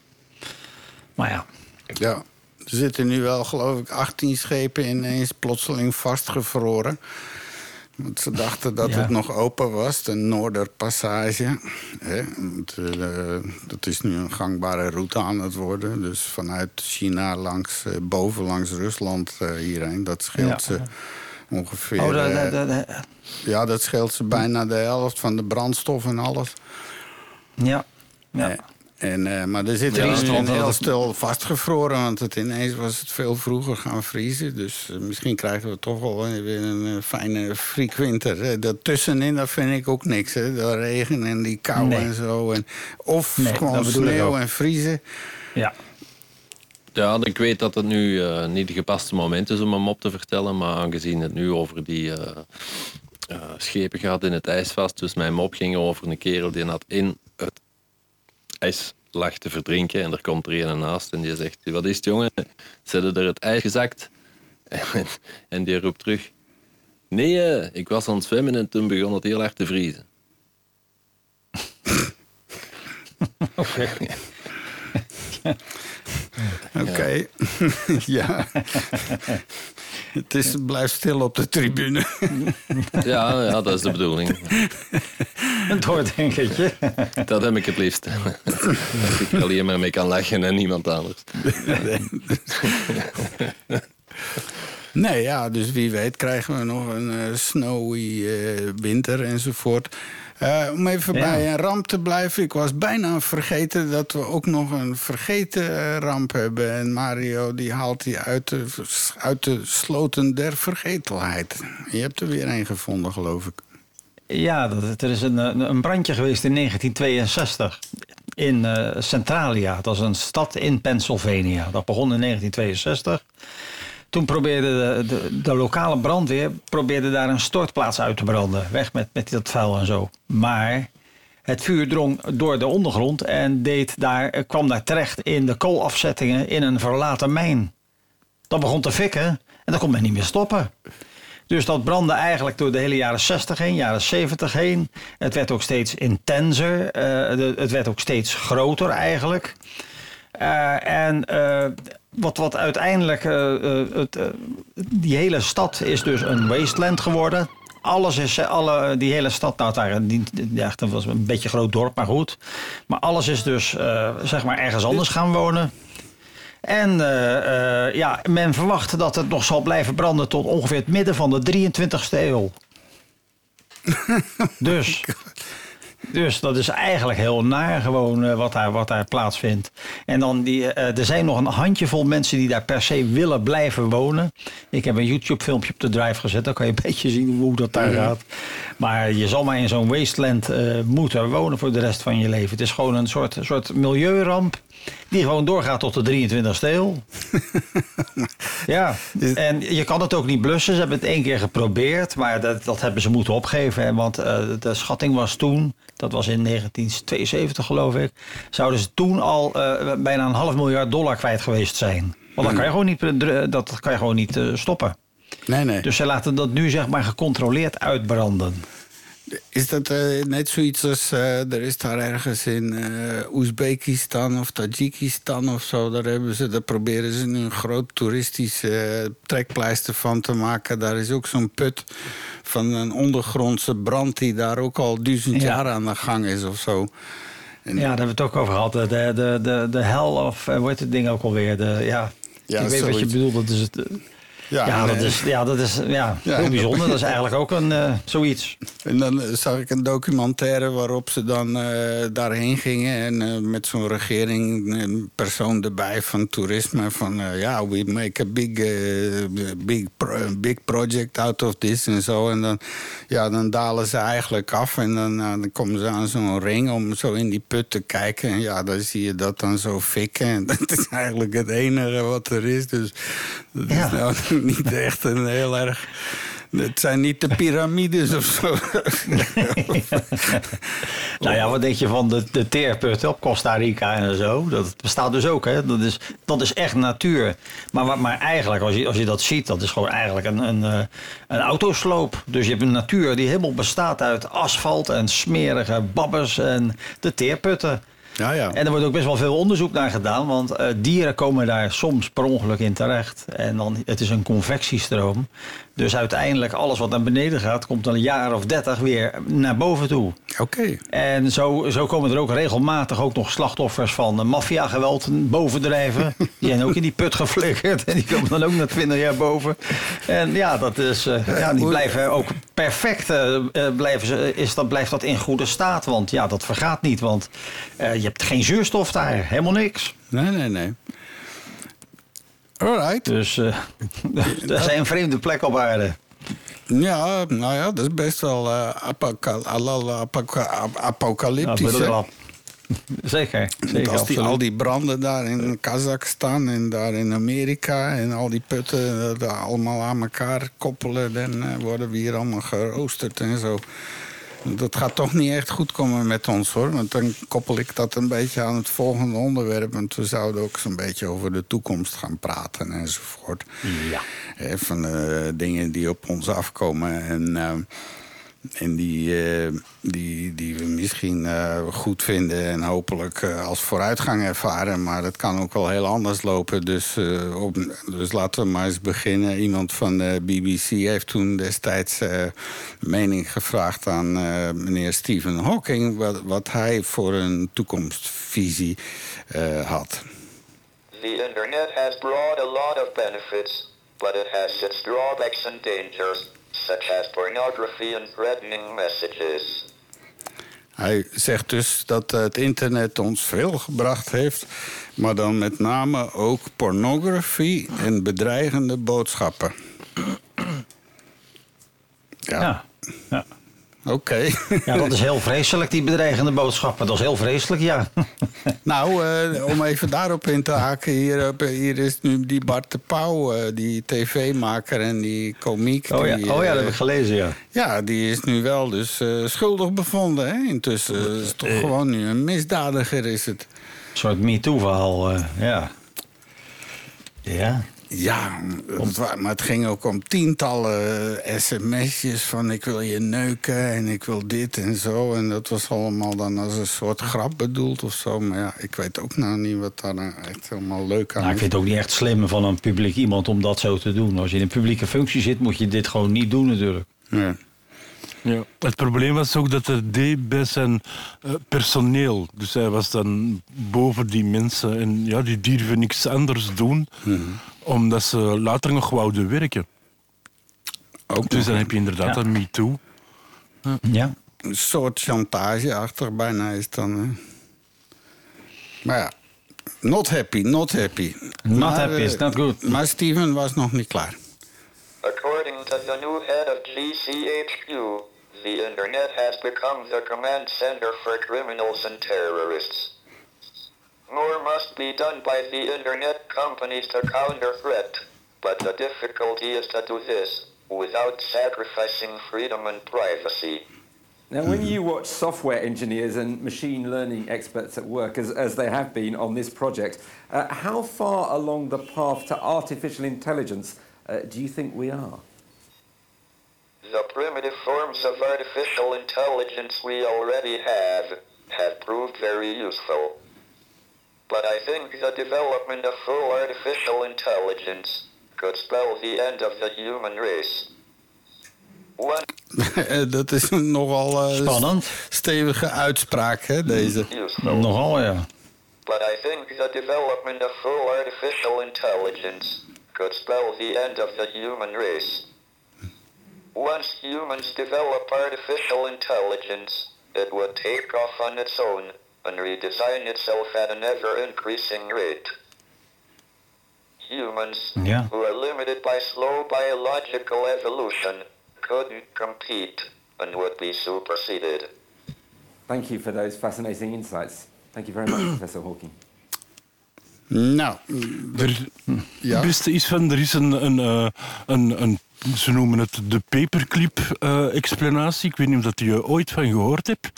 Maar ja, Ja, er zitten nu wel, geloof ik, 18 schepen ineens plotseling vastgevroren. Want ze dachten dat Ja. het nog open was, de Noorderpassage. Want, eh, dat is nu een gangbare route aan het worden. Dus vanuit China langs, eh, boven langs Rusland eh, hierheen. Dat scheelt Ja. ze ongeveer... oh, dat, eh, dat, dat- ja, dat scheelt ze bijna de helft van de brandstof en alles. ja. ja. Eh, En, eh, maar er zit Ja, stond heel stil vastgevroren, want het ineens was het veel vroeger gaan vriezen. Dus misschien krijgen we toch wel weer een fijne friekwinter. Eh, Daartussenin, dat vind ik ook niks. Hè. De regen en die kou Nee. en zo. En, of Nee, gewoon sneeuw en vriezen. ja. Ja, ik weet dat het nu eh, niet het gepaste moment is om hem op te vertellen, maar aangezien het nu over die eh, eh, schepen gaat in het ijs vast, dus mijn mop ging over een kerel die had in het ijs lag te verdrinken en er komt er een naast en die zegt, wat is het jongen, ze hebben er het ijs gezakt? En, en die roept terug, nee, ik was aan het zwemmen en toen begon het heel erg te vriezen. Oké. Ja. het is, blijf stil op de tribune. Ja, ja, dat is de bedoeling. Een doordenkertje. Dat heb ik het liefst. Dat ik er alleen maar mee kan lachen en niemand anders. Nee, ja, dus wie weet krijgen we nog een eh, snowy eh, winter enzovoort. Eh, om even Ja. bij een ramp te blijven. Ik was bijna vergeten dat we ook nog een vergeten ramp hebben. En Mario die haalt die uit de, uit de sloten der vergetelheid. Je hebt er weer een gevonden, geloof ik. Ja, dat, er is een, een brandje geweest in 1962 in eh, Centralia. Dat is een stad in Pennsylvania. Dat begon in 1962. Toen probeerde de, de, lokale brandweer probeerde daar een stortplaats uit te branden. Weg met, met dat vuil en zo. Maar het vuur drong door de ondergrond en deed daar, eh, kwam daar terecht in de koolafzettingen in een verlaten mijn. Dat begon te fikken en dat kon men niet meer stoppen. Dus dat brandde eigenlijk door de hele jaren 60 heen, jaren 70 heen. Het werd ook steeds intenser. eh, het werd ook steeds groter eigenlijk. Eh, en wat, wat uiteindelijk. eh, eh, het, eh, die hele stad is dus een wasteland geworden. Alles is, alle, die hele stad, nou, daar, ja, dat was een beetje een groot dorp, maar goed. Maar alles is dus, zeg maar, ergens anders gaan wonen. En ja, men verwacht dat het nog zal blijven branden tot ongeveer het midden van de 23e eeuw. dus, dus dat is eigenlijk heel naar gewoon eh, wat, daar, wat daar plaatsvindt. En dan die, eh, er zijn nog een handjevol mensen die daar per se willen blijven wonen. Ik heb een YouTube filmpje op de drive gezet. Dan kan je een beetje zien hoe dat daar gaat. Maar je zal maar in zo'n wasteland eh, moeten wonen voor de rest van je leven. Het is gewoon een soort, soort milieuramp. Die gewoon doorgaat tot de 23e eeuw. ja, en je kan het ook niet blussen. Ze hebben het één keer geprobeerd, maar dat, dat hebben ze moeten opgeven. hè, Want de schatting was toen, dat was in 1972 geloof ik, zouden ze toen al eh, bijna een half miljard dollar kwijt geweest zijn. Want dat kan je gewoon niet, eh, dat kan je gewoon niet eh, stoppen. Nee, nee. Dus ze laten dat nu zeg maar gecontroleerd uitbranden. Is dat eh, net zoiets als... eh, er is daar ergens in eh Oezbekistan of Tajikistan of zo... Daar, hebben ze, daar proberen ze nu een groot toeristisch trekpleister van te maken. Daar is ook zo'n put van een ondergrondse brand... die daar ook al duizend Ja. jaar aan de gang is of zo. En- Ja, daar hebben we het ook over gehad. De, de, de, de, hell of, heet het ding ook alweer? De, ja, Ja, ik weet wat je bedoelt. Dat is het, Ja, en, dat is, ja, dat is ja, Ja, heel bijzonder. Dat is eigenlijk ook een, eh, zoiets. En dan eh, zag ik een documentaire waarop ze dan eh, daarheen gingen. En met zo'n regering, een persoon erbij van toerisme. Van ja, we make a big, big, pro- big project out of this en zo. En dan, ja, dan dalen ze eigenlijk af. En dan, dan komen ze aan zo'n ring om zo in die put te kijken. En ja, dan zie je dat dan zo fikken. En dat is eigenlijk het enige wat er is. Dus dat Ja. is nou niet echt een heel erg... Het zijn niet de piramides of zo. Nou ja, wat denk je van de, de teerputten op Costa Rica en zo? Dat bestaat dus ook, hè? Dat is, dat is echt natuur. Maar, maar eigenlijk, als je, als je dat ziet, dat is gewoon eigenlijk een, een, eh, een autosloop. Dus je hebt een natuur die helemaal bestaat uit asfalt en smerige babbers en de teerputten. Ja, ja. En er wordt ook best wel veel onderzoek naar gedaan, want eh, dieren komen daar soms per ongeluk in terecht. En dan, het is een convectiestroom. Dus uiteindelijk alles wat naar beneden gaat, komt dan een jaar of dertig weer naar boven toe. Oké. En zo, zo komen er ook regelmatig ook nog slachtoffers van maffiageweld bovendrijven. Die zijn ook in die put geflikkerd. En die komen dan ook na 20 jaar boven. En ja, dat is, eh, ja die blijven ook perfect. eh, eh, blijven ze, is dat, blijft dat in goede staat. Want ja, dat vergaat niet. Want je hebt geen zuurstof daar. Helemaal niks. Nee, nee, nee. Alright. Dus eh dat is een vreemde plek op aarde. Ja, nou ja, dat is best wel eh, apoca- apoca- ap- apocalyptisch. Ja, Zeker, zeker Als die, al die branden daar in Kazachstan en daar in Amerika en al die putten eh, daar allemaal aan elkaar koppelen, dan eh, worden we hier allemaal geroosterd en zo. Dat gaat toch niet echt goed komen met ons hoor. Want dan koppel ik dat een beetje aan het volgende onderwerp. Want we zouden ook zo'n beetje over de toekomst gaan praten enzovoort. Ja. Hè, van eh, dingen die op ons afkomen. En, eh, en die, eh, die, die we misschien eh, goed vinden en hopelijk eh, als vooruitgang ervaren. Maar het kan ook wel heel anders lopen. Dus, op, dus laten we maar eens beginnen. Iemand van de BBC heeft toen destijds mening gevraagd aan meneer Stephen Hawking. Wat, wat hij voor een toekomstvisie had. The internet has brought a lot of benefits, but it has its drawbacks and dangers, such as pornography and threatening messages. Hij zegt dus dat het internet ons veel gebracht heeft, maar dan met name ook pornografie en bedreigende boodschappen. Ja, Ja. ja. Oké. Ja, dat is heel vreselijk, die bedreigende boodschappen. Dat is heel vreselijk, ja. nou, eh, om even daarop in te haken, hier, op- hier is nu die Bart de Pauw, eh, die tv-maker en die komiek. Oh ja, die, oh ja dat eh, heb ik gelezen, ja. Ja, die is nu wel dus eh, schuldig bevonden. Hè? Intussen Het is toch gewoon nu een misdadiger is het. Een soort MeToo-verhaal, eh, ja. Ja. Ja, maar het ging ook om tientallen sms'jes van ik wil je neuken en ik wil dit en zo. En dat was allemaal dan als een soort grap bedoeld of zo. Maar ja, ik weet ook nou niet wat daar nou echt helemaal leuk aan Nou, ik vind het ook niet echt slim van een publiek iemand om dat zo te doen. Als je in een publieke functie zit, moet je dit gewoon niet doen natuurlijk. Ja. Ja. Het probleem was ook dat hij deed bij zijn eh, personeel. Dus hij was dan boven die mensen. En ja, die durven niks anders doen, omdat ze later nog wouden werken. Ook Dus nog dan heb je inderdaad Ja. een MeToo. Ja. een soort chantageachtig bijna is dan. Hè? Maar ja, not happy, not happy. Not Maar, happy, eh, it's not good. Maar Steven was nog niet klaar. According to the new head of GCHQ, the internet has become the command center for criminals and terrorists. More must be done by the internet companies to counter threat, but the difficulty is to do this without sacrificing freedom and privacy. Now, when you watch software engineers and machine learning experts at work, as, as they have been on this project, uh, how far along the path to artificial intelligence uh, do you think we are? The primitive forms of artificial intelligence we already have have proved very useful. But I think the development of full artificial intelligence could spell the end of the human race. One dat is een nogal eh, Spannend. stevige uitspraak, hè, deze. useful. Nogal, ja. But I think the development of full artificial intelligence could spell the end of the human race. Once humans develop artificial intelligence, it would take off on its own and redesign itself at an ever increasing rate. Humans, Ja. who are limited by slow biological evolution, couldn't compete and would be superseded. Thank you for those fascinating insights. Thank you very much, Professor Hawking. Nou, Er, ja. beste is van, er is een, een, eh, een, een ze noemen het de paperclip-explanatie. Ik weet niet of dat je ooit van gehoord hebt.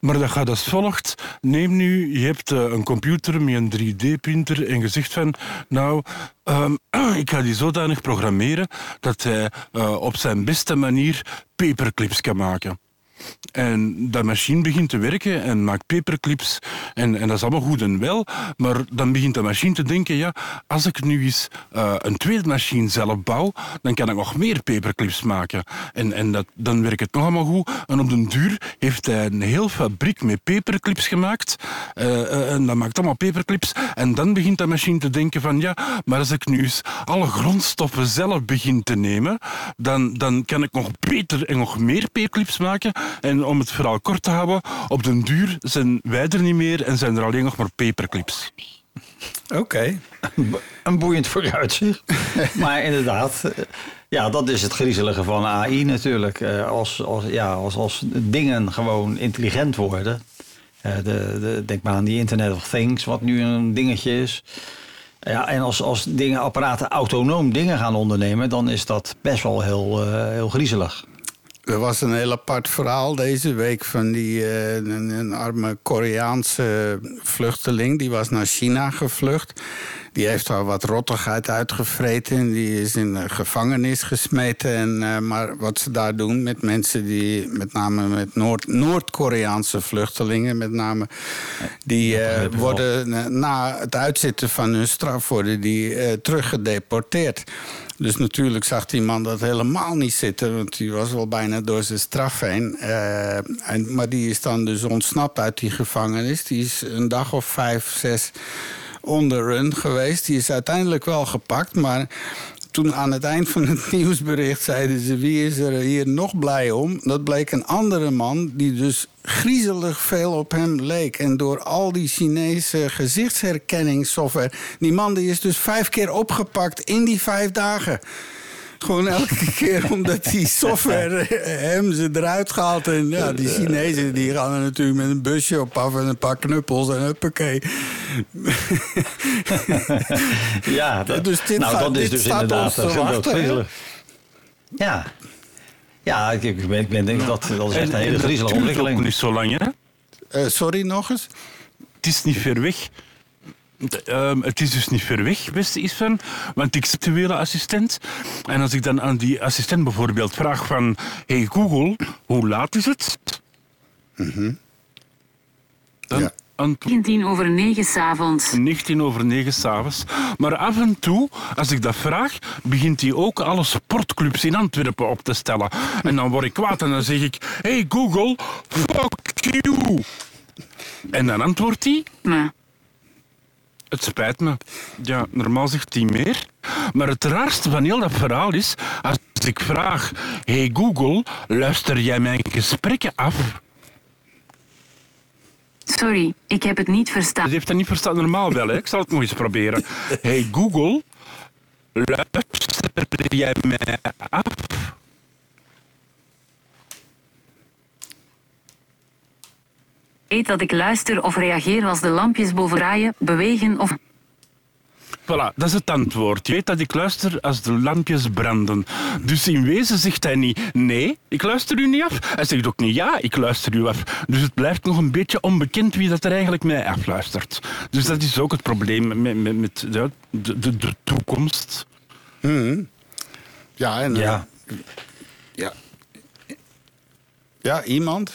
Maar dat gaat als volgt. Neem nu, je hebt eh, een computer met een 3D-printer en je zegt van... Nou, ehm, ik ga die zodanig programmeren dat hij eh, op zijn beste manier paperclips kan maken. En dat machine begint te werken en maakt paperclips. En, en dat is allemaal goed en wel. Maar dan begint de machine te denken... ja, als ik nu eens eh, een tweede machine zelf bouw... dan kan ik nog meer paperclips maken. En, en dat, dan werkt het nog allemaal goed. En op den duur heeft hij een heel fabriek met paperclips gemaakt. Eh, en dat maakt allemaal paperclips. En dan begint de machine te denken van... ja, maar als ik nu eens alle grondstoffen zelf begin te nemen... dan, dan kan ik nog beter en nog meer paperclips maken... En om het verhaal kort te houden, op den duur zijn wij er niet meer en zijn er alleen nog maar paperclips. Oké. Een boeiend vooruitzicht. maar inderdaad, eh, ja, dat is het griezelige van AI natuurlijk. Eh, Als, als, ja, als, als dingen gewoon intelligent worden. eh, de, de, denk maar aan die Internet of Things, wat nu een dingetje is. Ja, en als, als dingen, apparaten autonoom dingen gaan ondernemen, dan is dat best wel heel, heel griezelig. Er was een heel apart verhaal deze week van die, eh, een, een arme Koreaanse vluchteling. Die was naar China gevlucht. Die heeft daar wat rottigheid uitgevreten. Die is in de gevangenis gesmeten. En, eh, maar wat ze daar doen met mensen die, met name met Noord- Noord-Koreaanse vluchtelingen, met name, die eh, worden na het uitzitten van hun straf worden die teruggedeporteerd. Dus natuurlijk zag die man dat helemaal niet zitten, want die was wel bijna door zijn straf heen. Eh, en, maar die is dan dus ontsnapt uit die gevangenis. Die is een dag of vijf, zes onder run geweest. Die is uiteindelijk wel gepakt, maar toen aan het eind van het nieuwsbericht zeiden ze... wie is er hier nog blij om? Dat bleek een andere man die dus griezelig veel op hem leek. En door al die Chinese gezichtsherkenningssoftware... die man die is dus vijf keer opgepakt in die vijf dagen. Gewoon elke keer omdat die software hem ze eruit gehaald. En ja, die Chinezen die gaan er natuurlijk met een busje op af en een paar knuppels en huppakee. Ja, dat, Dus dit nou, gaat- dat is dit dus inderdaad dat. Ja. Ja, ik, ik, ben, ik ben, denk dat dat is echt een hele griezelige ontwikkeling. niet zo lang, hè? Eh, sorry, nog eens? Het is niet ver weg. De- ehm, het is dus niet ver weg, beste Isvan, want ik zit actuele assistent. En als ik dan aan die assistent bijvoorbeeld vraag van... Hey Google, hoe laat is het? Dan antwoordt 19 over 9 s'avonds. 19 over 9 s'avonds. Maar af en toe, als ik dat vraag, begint hij ook alle sportclubs in Antwerpen op te stellen. En dan word ik kwaad en dan zeg ik... Hey Google, fuck you. En dan antwoordt hij... Maar Het spijt me. Ja, normaal zegt hij meer. Maar het raarste van heel dat verhaal is... Als ik vraag... Hey Google, luister jij mijn gesprekken af? sorry, ik heb het niet verstaan. Ze heeft dat niet verstaan. Normaal wel, hè? Ik zal het nog eens proberen. Hey Google, luister jij mij af? Weet dat ik luister of reageer als de lampjes boven draaien, bewegen of... Voilà, dat is het antwoord. Je weet dat ik luister als de lampjes branden. Dus in wezen zegt hij niet nee, ik luister u niet af. Hij zegt ook niet ja, ik luister u af. Dus het blijft nog een beetje onbekend wie dat er eigenlijk mij afluistert. Dus dat is ook het probleem met, met, met de, de, de toekomst. Ja, en... eh, Ja. ja. Ja, iemand?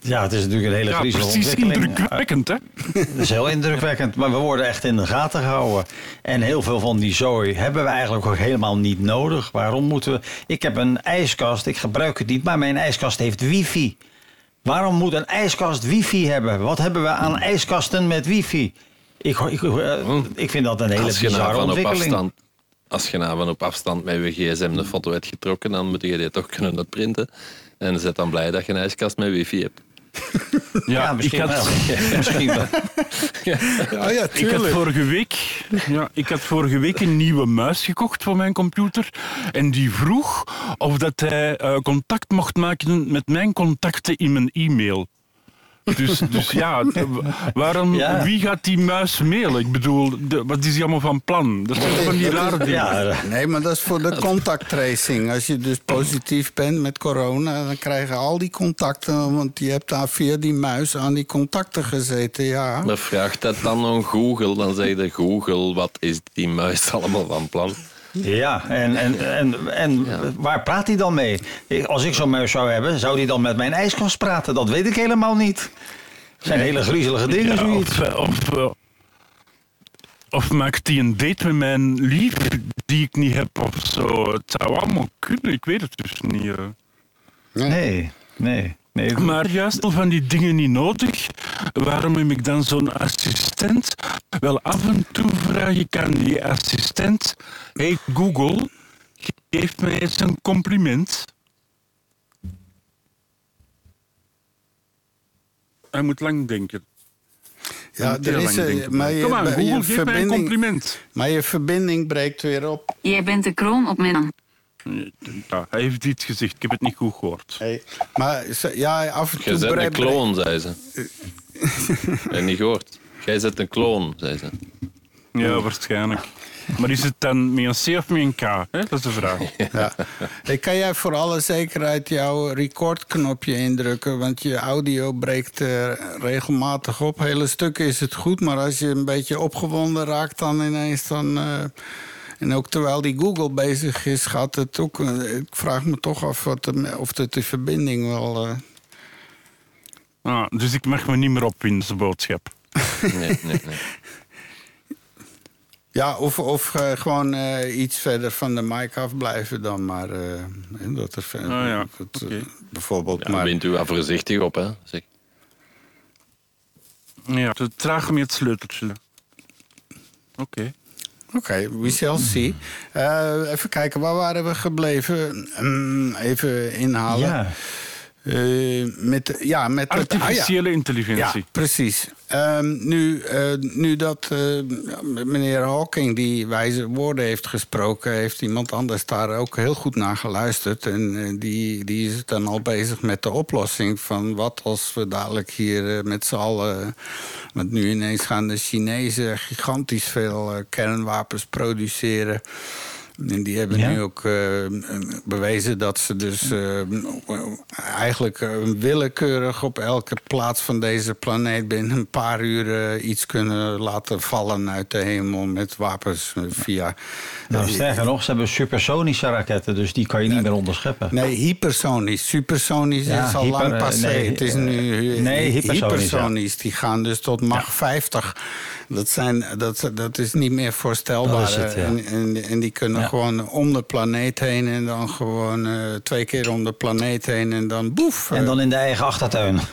Ja, het is natuurlijk een hele Ja, precies ontwikkeling. indrukwekkend, hè? Dat is heel indrukwekkend, maar we worden echt in de gaten gehouden. En heel veel van die zooi hebben we eigenlijk ook helemaal niet nodig. Waarom moeten we... Ik heb een ijskast, ik gebruik het niet, maar mijn ijskast heeft wifi. Waarom moet een ijskast wifi hebben? Wat hebben we aan ijskasten met wifi? Ik, ik, eh, ik vind dat een hele Als je nou bizarre van op ontwikkeling. afstand als je nou van op afstand met je gsm een foto hebt getrokken, dan moet je die toch kunnen uitprinten. En zet dan blij dat je een ijskast met wifi hebt. Ja, misschien ik had, wel. misschien wel. Ja, ja, Ik had, vorige week, ja, ik had vorige week een nieuwe muis gekocht voor mijn computer. En die vroeg of dat hij eh, contact mocht maken met mijn contacten in mijn e-mail. Dus, dus ja, t- waarom, Ja. wie gaat die muis mailen? Ik bedoel, de- wat is die allemaal van plan? Dat zijn van die rare dingen. Ja, Nee, maar dat is voor de contact tracing. Als je dus positief bent met corona, dan krijgen al die contacten... want je hebt daar via die muis aan die contacten gezeten, ja. Maar vraagt dat dan aan Google, dan zeg je Google, wat is die muis allemaal van plan? Ja, en, en, en, en waar praat hij dan mee? Als ik zo'n muis zou hebben, zou hij dan met mijn ijskast praten? Dat weet ik helemaal niet. Het zijn hele griezelige dingen, Ja, zoiets. of, eh, of, eh, of maakt die een date met mijn lief die ik niet heb of zo? Het zou allemaal kunnen, ik weet het dus niet. eh. Nee, nee. Nee. Maar juist al van die dingen niet nodig. Waarom heb ik dan zo'n assistent? Wel, af en toe vraag ik aan die assistent: Hey Google, geef mij eens een compliment. Hij moet lang denken. Ja, Heel er is, lang eh, denken. maar je, Kom aan, je Google, geef mij een compliment. Maar je verbinding breekt weer op. Jij bent de kroon op mijn... Ja, hij heeft iets gezegd, ik heb het niet goed gehoord. Hey, maar ja, af en toe... Jij zet een kloon, zei ze. Heb niet gehoord? Jij zet een kloon, zei ze. Ja, waarschijnlijk. Maar is het dan met een C of met een K? Hè? Dat is de vraag. Ja. Hey, kan jij voor alle zekerheid jouw recordknopje indrukken? Want je audio breekt eh, regelmatig op. Hele stukken is het goed, maar als je een beetje opgewonden raakt, dan ineens dan. eh, en ook terwijl die Google bezig is, gaat het ook. eh, ik vraag me toch af wat de, of het de verbinding wel. eh, Ah, dus ik mag me niet meer opwinden, zijn boodschap. Nee, nee, nee. ja, of, of eh, gewoon eh, iets verder van de mic afblijven dan maar. eh, en dat er, Ah, ja. dat, Oké. bijvoorbeeld. Ja, maar, wint u wel voorzichtig op, hè? Zeg. Ja, te traag met het sleuteltje. Oké. Oké, we shall see. Eh, even kijken, waar waren we gebleven? Mm, even inhalen. Ja. Eh, met, ja, met ah, ja. Artificiële intelligentie. Ja, precies. Ehm, nu, eh, nu dat eh, meneer Hawking die wijze woorden heeft gesproken... heeft iemand anders daar ook heel goed naar geluisterd. En die, die is dan al bezig met de oplossing van... wat als we dadelijk hier met z'n allen... want nu ineens gaan de Chinezen gigantisch veel kernwapens produceren... En die hebben Ja. nu ook eh, bewezen dat ze dus eh, eigenlijk eh, willekeurig op elke plaats van deze planeet binnen een paar uur iets kunnen laten vallen uit de hemel met wapens via. Nou, sterker nog, ze hebben supersonische raketten, dus die kan je niet meer onderscheppen. Nee, hypersonisch. Supersonisch Ja, is al hyper- lang passé. nee, het is nu nee, hypersonisch, hypersonisch. Die gaan dus tot Mach 50. Dat, zijn, dat, dat is niet meer voorstelbaar. Het, en, en, en die kunnen. Gewoon om de planeet heen... en dan gewoon eh, twee keer om de planeet heen en dan boef. En dan in de eigen achtertuin.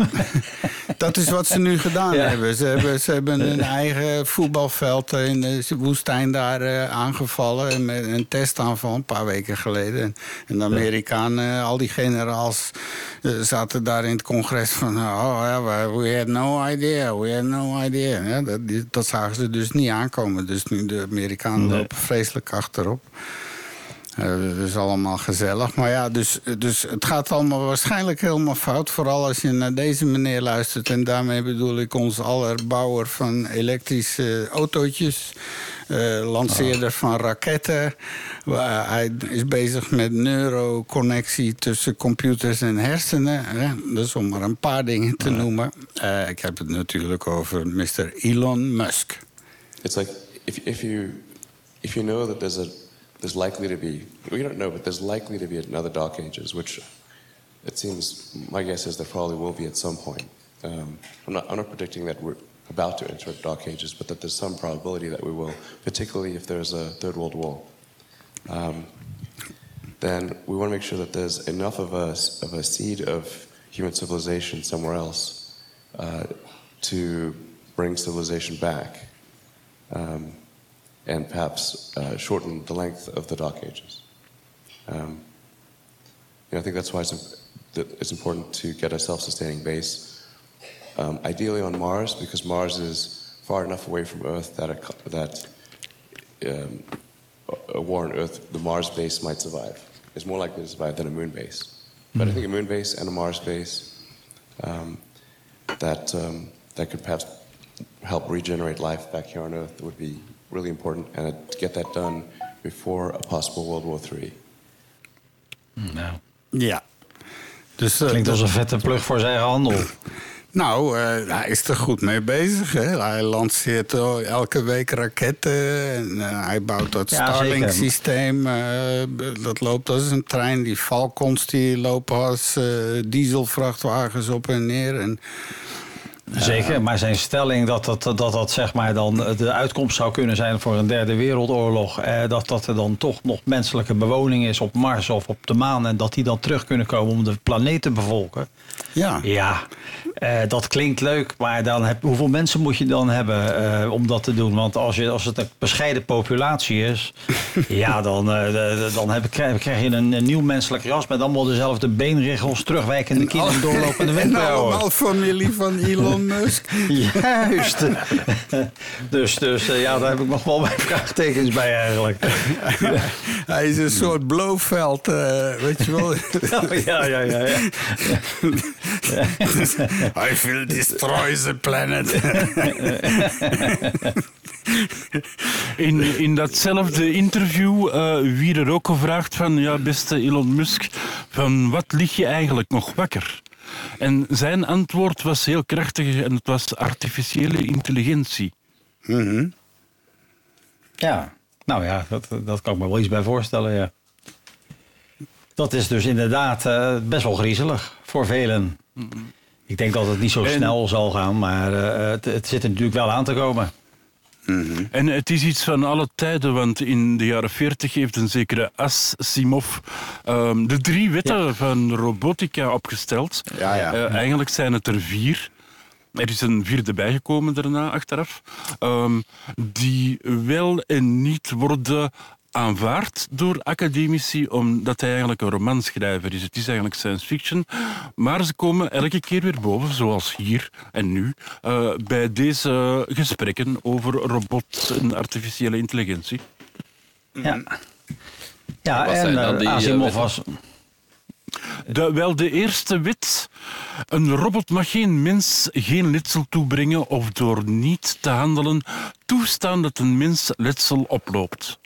Dat is wat ze nu gedaan Ja. hebben. Ze hebben, ze hebben hun eigen voetbalveld in de woestijn daar eh, aangevallen. en Met een testaanval een paar weken geleden. En, de Amerikanen, al die generaals, eh, zaten daar in het congres van... Oh ja, we- had no idea, we had no idea. Ja, dat, zagen ze dus niet aankomen. Dus nu de Amerikanen Nee. lopen vreselijk achterop. Eh, dat is allemaal gezellig. Maar ja, dus, dus het gaat allemaal waarschijnlijk helemaal fout. Vooral als je naar deze meneer luistert. En daarmee bedoel ik ons aller bouwer van elektrische autootjes. eh, lanceerder van raketten. Hij is bezig met neuroconnectie tussen computers en hersenen. Hè? Dus om maar een paar dingen te noemen. Eh, ik heb het natuurlijk over Mr. Elon Musk. It's like if, if you if you know that there's a there's likely to be we don't know, but there's likely to be another dark ages, which it seems my guess is there probably will be at some point. Um, I'm not I'm not predicting that we're about to enter dark ages, but that there's some probability that we will, particularly if there's a third world war. Um, then we want to make sure that there's enough of a of a seed of human civilization somewhere else uh, to bring civilization back. Um, and perhaps uh, shorten the length of the dark ages. Um, you know, I think that's why it's, it's important to get a self-sustaining base, um, ideally on Mars, because Mars is far enough away from Earth that a, that um, a- war on Earth, the Mars base might survive. It's more likely to survive than a moon base. But I think a moon base and a Mars base um, that um, that could perhaps help regenerate life back here on Earth would be really important, and to get that done before a possible World War III. Nou, Ja. Dus, eh, klinkt als een vette plug voor zijn eigen handel. Nou, eh, hij is er goed mee bezig. Hè? Hij lanceert eh, elke week raketten. En, hij bouwt dat Ja. Starlink-systeem. dat loopt als een trein. Die Falcons die lopen als dieselvrachtwagens op en neer. En, Zeker, maar zijn stelling dat dat, dat, dat zeg maar dan de uitkomst zou kunnen zijn voor een derde wereldoorlog. Eh, dat, dat er dan toch nog menselijke bewoning is op Mars of op de maan. En dat die dan terug kunnen komen om de planeet te bevolken. Ja. Ja, eh, dat klinkt leuk, maar dan heb, hoeveel mensen moet je dan hebben eh, om dat te doen? Want als, je, als het een bescheiden populatie is, ja, dan, eh, dan heb, krijg, krijg je een, een nieuw menselijk ras met allemaal dezelfde beenriggels, terugwijkende kin en doorlopende en wenkbrauwen. allemaal familie van Elon Musk. Juist. dus dus ja, daar heb ik nog wel mijn vraagtekens bij eigenlijk. Hij is een soort Blofeld, eh, weet je wel. ja, ja, ja. ja. I will destroy the planet. In, in datzelfde interview eh werd er ook gevraagd van, ja, beste Elon Musk, van wat lig je eigenlijk nog wakker? En zijn antwoord was heel krachtig en het was artificiële intelligentie. Ja, nou ja, dat, dat kan ik me wel iets bij voorstellen, ja. Dat is dus inderdaad eh, best wel griezelig voor velen. Ik denk dat het niet zo En- snel zal gaan, maar eh, het, het zit er natuurlijk wel aan te komen. En het is iets van alle tijden, want in de jaren 40 heeft een zekere Asimov ehm, de drie wetten van robotica opgesteld. Ja, ja. Eh, eigenlijk zijn het er vier. Er is een vierde bijgekomen daarna, achteraf. ehm, die wel en niet worden aanvaard door academici, omdat hij eigenlijk een romanschrijver is. Het is eigenlijk science fiction, maar ze komen elke keer weer boven, zoals hier en nu, eh, bij deze gesprekken over robots en artificiële intelligentie. Ja, ja en eh, eh, Asimov was... De, wel, de eerste wet. Een robot mag geen mens geen letsel toebrengen of door niet te handelen toestaan dat een mens letsel oploopt.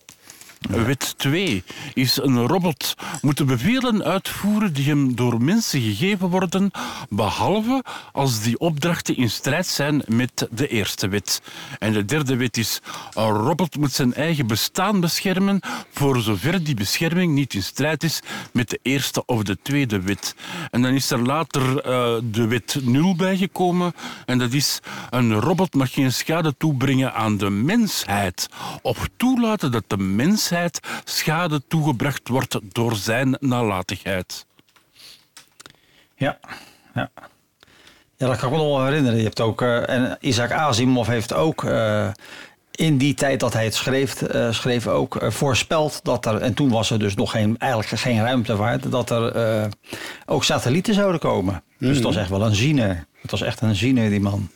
Wet 2 is een robot moet de bevelen uitvoeren die hem door mensen gegeven worden, behalve als die opdrachten in strijd zijn met de eerste wet. En de derde wet is een robot moet zijn eigen bestaan beschermen voor zover die bescherming niet in strijd is met de eerste of de tweede wet. En dan is er later eh, de wet 0 bijgekomen en dat is een robot mag geen schade toebrengen aan de mensheid of toelaten dat de mensheid schade toegebracht wordt door zijn nalatigheid. Ja, ja. Ja, dat kan ik me nog wel herinneren. Je hebt ook, eh, en Isaac Asimov heeft ook eh, in die tijd dat hij het schreef, eh, schreef ook voorspeld dat er, en toen was er dus nog geen, eigenlijk geen ruimtevaart, dat er eh, ook satellieten zouden komen. Dus het was echt wel een ziener. Het was echt een ziener, die man.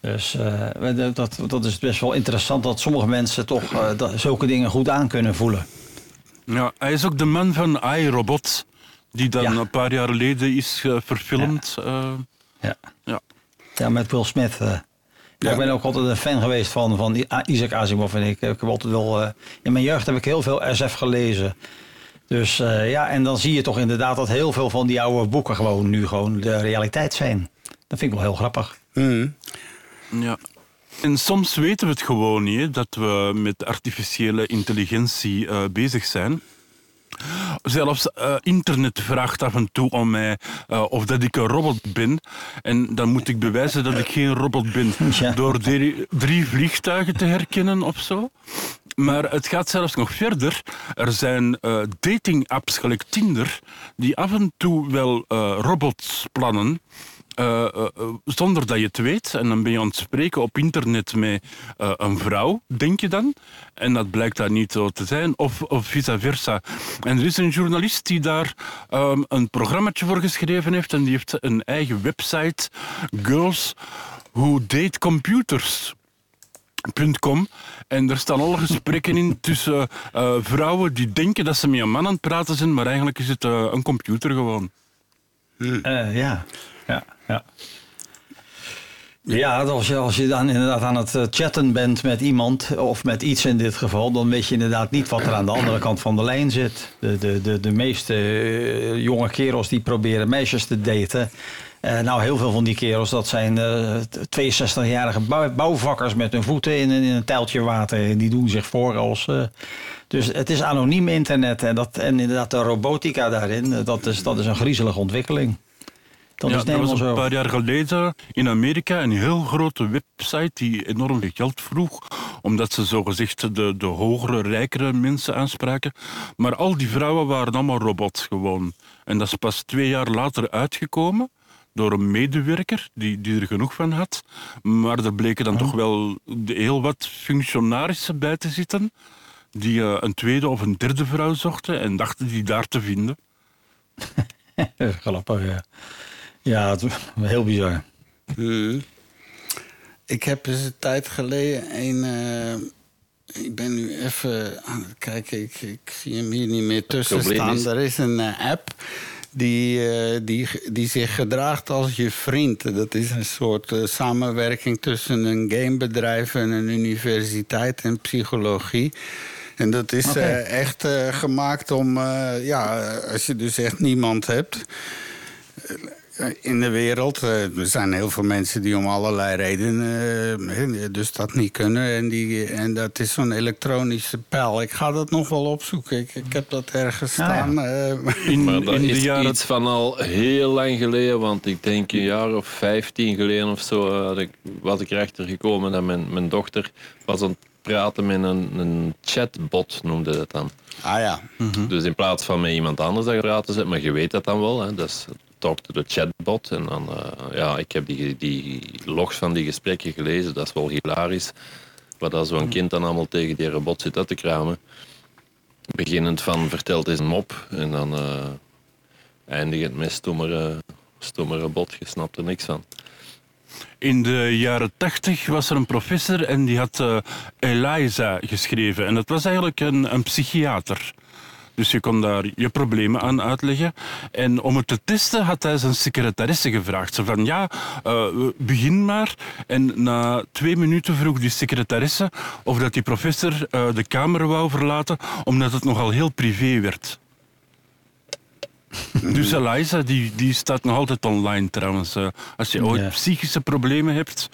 Dus eh, dat, dat is best wel interessant dat sommige mensen toch eh, dat, zulke dingen goed aan kunnen voelen. Ja, hij is ook de man van iRobot, die dan een paar jaar geleden is eh, verfilmd. eh. Ja. Ja. Ja, met Will Smith. eh. Ja, ik ben ook altijd een fan geweest van, van Isaac Asimov. En ik, ik heb altijd wel... eh, in mijn jeugd heb ik heel veel SF gelezen. Dus eh, ja, en dan zie je toch inderdaad dat heel veel van die oude boeken gewoon nu gewoon de realiteit zijn. Dat vind ik wel heel grappig. Ja. En soms weten we het gewoon niet, hè, dat we met artificiële intelligentie eh, bezig zijn. Zelfs eh, internet vraagt af en toe om mij eh, of dat ik een robot ben. En dan moet ik bewijzen dat ik geen robot ben. Door drie, drie vliegtuigen te herkennen of zo. Maar het gaat zelfs nog verder. Er zijn dating-apps gelijk Tinder die af en toe wel robots plannen. Eh, eh, eh, zonder dat je het weet. En dan ben je aan het spreken op internet met een vrouw, denk je dan. En dat blijkt daar niet zo te zijn, of, of vice versa. En er is een journalist die daar ehm, een programmaatje voor geschreven heeft. En die heeft een eigen website, Girls Who Date Computers. .com. En daar staan alle gesprekken in tussen vrouwen die denken dat ze met een man aan het praten zijn, maar eigenlijk is het een computer gewoon. Ja, ja, ja. Ja, als je, als je dan inderdaad aan het eh, chatten bent met iemand, of met iets in dit geval, dan weet je inderdaad niet wat er aan de andere kant van de lijn zit. De, de, de, de meeste eh, jonge kerels die proberen meisjes te daten. eh, nou, heel veel van die kerels, dat zijn eh, 62-jarige bouw- bouwvakkers met hun voeten in, in een tijltje water. En die doen zich voor als... dus het is anoniem internet en, dat, en inderdaad de robotica daarin, dat is, dat is een griezelige ontwikkeling. Dat ja, is dat helemaal was een zo. paar jaar geleden in Amerika een heel grote website die enorm veel geld vroeg, omdat ze zogezegd de, de hogere, rijkere mensen aanspraken. Maar al die vrouwen waren allemaal robots gewoon. En dat is pas twee jaar later uitgekomen door een medewerker die, die er genoeg van had. Maar er bleken dan toch wel de- heel wat functionarissen bij te zitten die eh, een tweede of een derde vrouw zochten en dachten die daar te vinden. Grappig, ja. Ja, het, heel bizar. Hmm. Ik heb eens een tijd geleden een. eh, ik ben nu even aan het kijken, ik, ik zie hem hier niet meer tussen staan. is- Er is een eh, app die, eh, die, die zich gedraagt als je vriend. Dat is een soort samenwerking tussen een gamebedrijf en een universiteit en psychologie. En dat is echt gemaakt om, eh, ja, als je dus echt niemand hebt in de wereld. eh, er zijn heel veel mensen die om allerlei redenen eh, dus dat niet kunnen. En, die, en dat is zo'n elektronische pijl. Ik ga dat nog wel opzoeken. Ik, ik heb dat ergens staan. eh, maar dat is iets van al heel lang geleden, want ik denk een jaar of vijftien geleden of zo eh, had ik, was ik erachter gekomen dat mijn, mijn dochter was aan het praten met een, een chatbot, noemde dat dan. Ah ja. Dus in plaats van met iemand anders dat je praten zit, maar je weet dat dan wel, hè, dat is talk to the chatbot. En dan, eh, ja, ik heb die, die logs van die gesprekken gelezen, dat is wel hilarisch. Wat als zo'n kind dan allemaal tegen die robot zit uit te kramen. Beginnend van verteld is een mop en dan eh eindigend met stommere, stommere bot, je snapt er niks van. In de jaren tachtig was er een professor en die had eh, Eliza geschreven. En dat was eigenlijk een, een psychiater. Dus je kon daar je problemen aan uitleggen. En om het te testen had hij zijn secretaresse gevraagd. Ze van ja, eh, begin maar. En na twee minuten vroeg die secretaresse of dat die professor eh, de kamer wou verlaten, omdat het nogal heel privé werd. Dus Eliza, die, die staat nog altijd online trouwens. Eh, als je ooit Ja. psychische problemen hebt,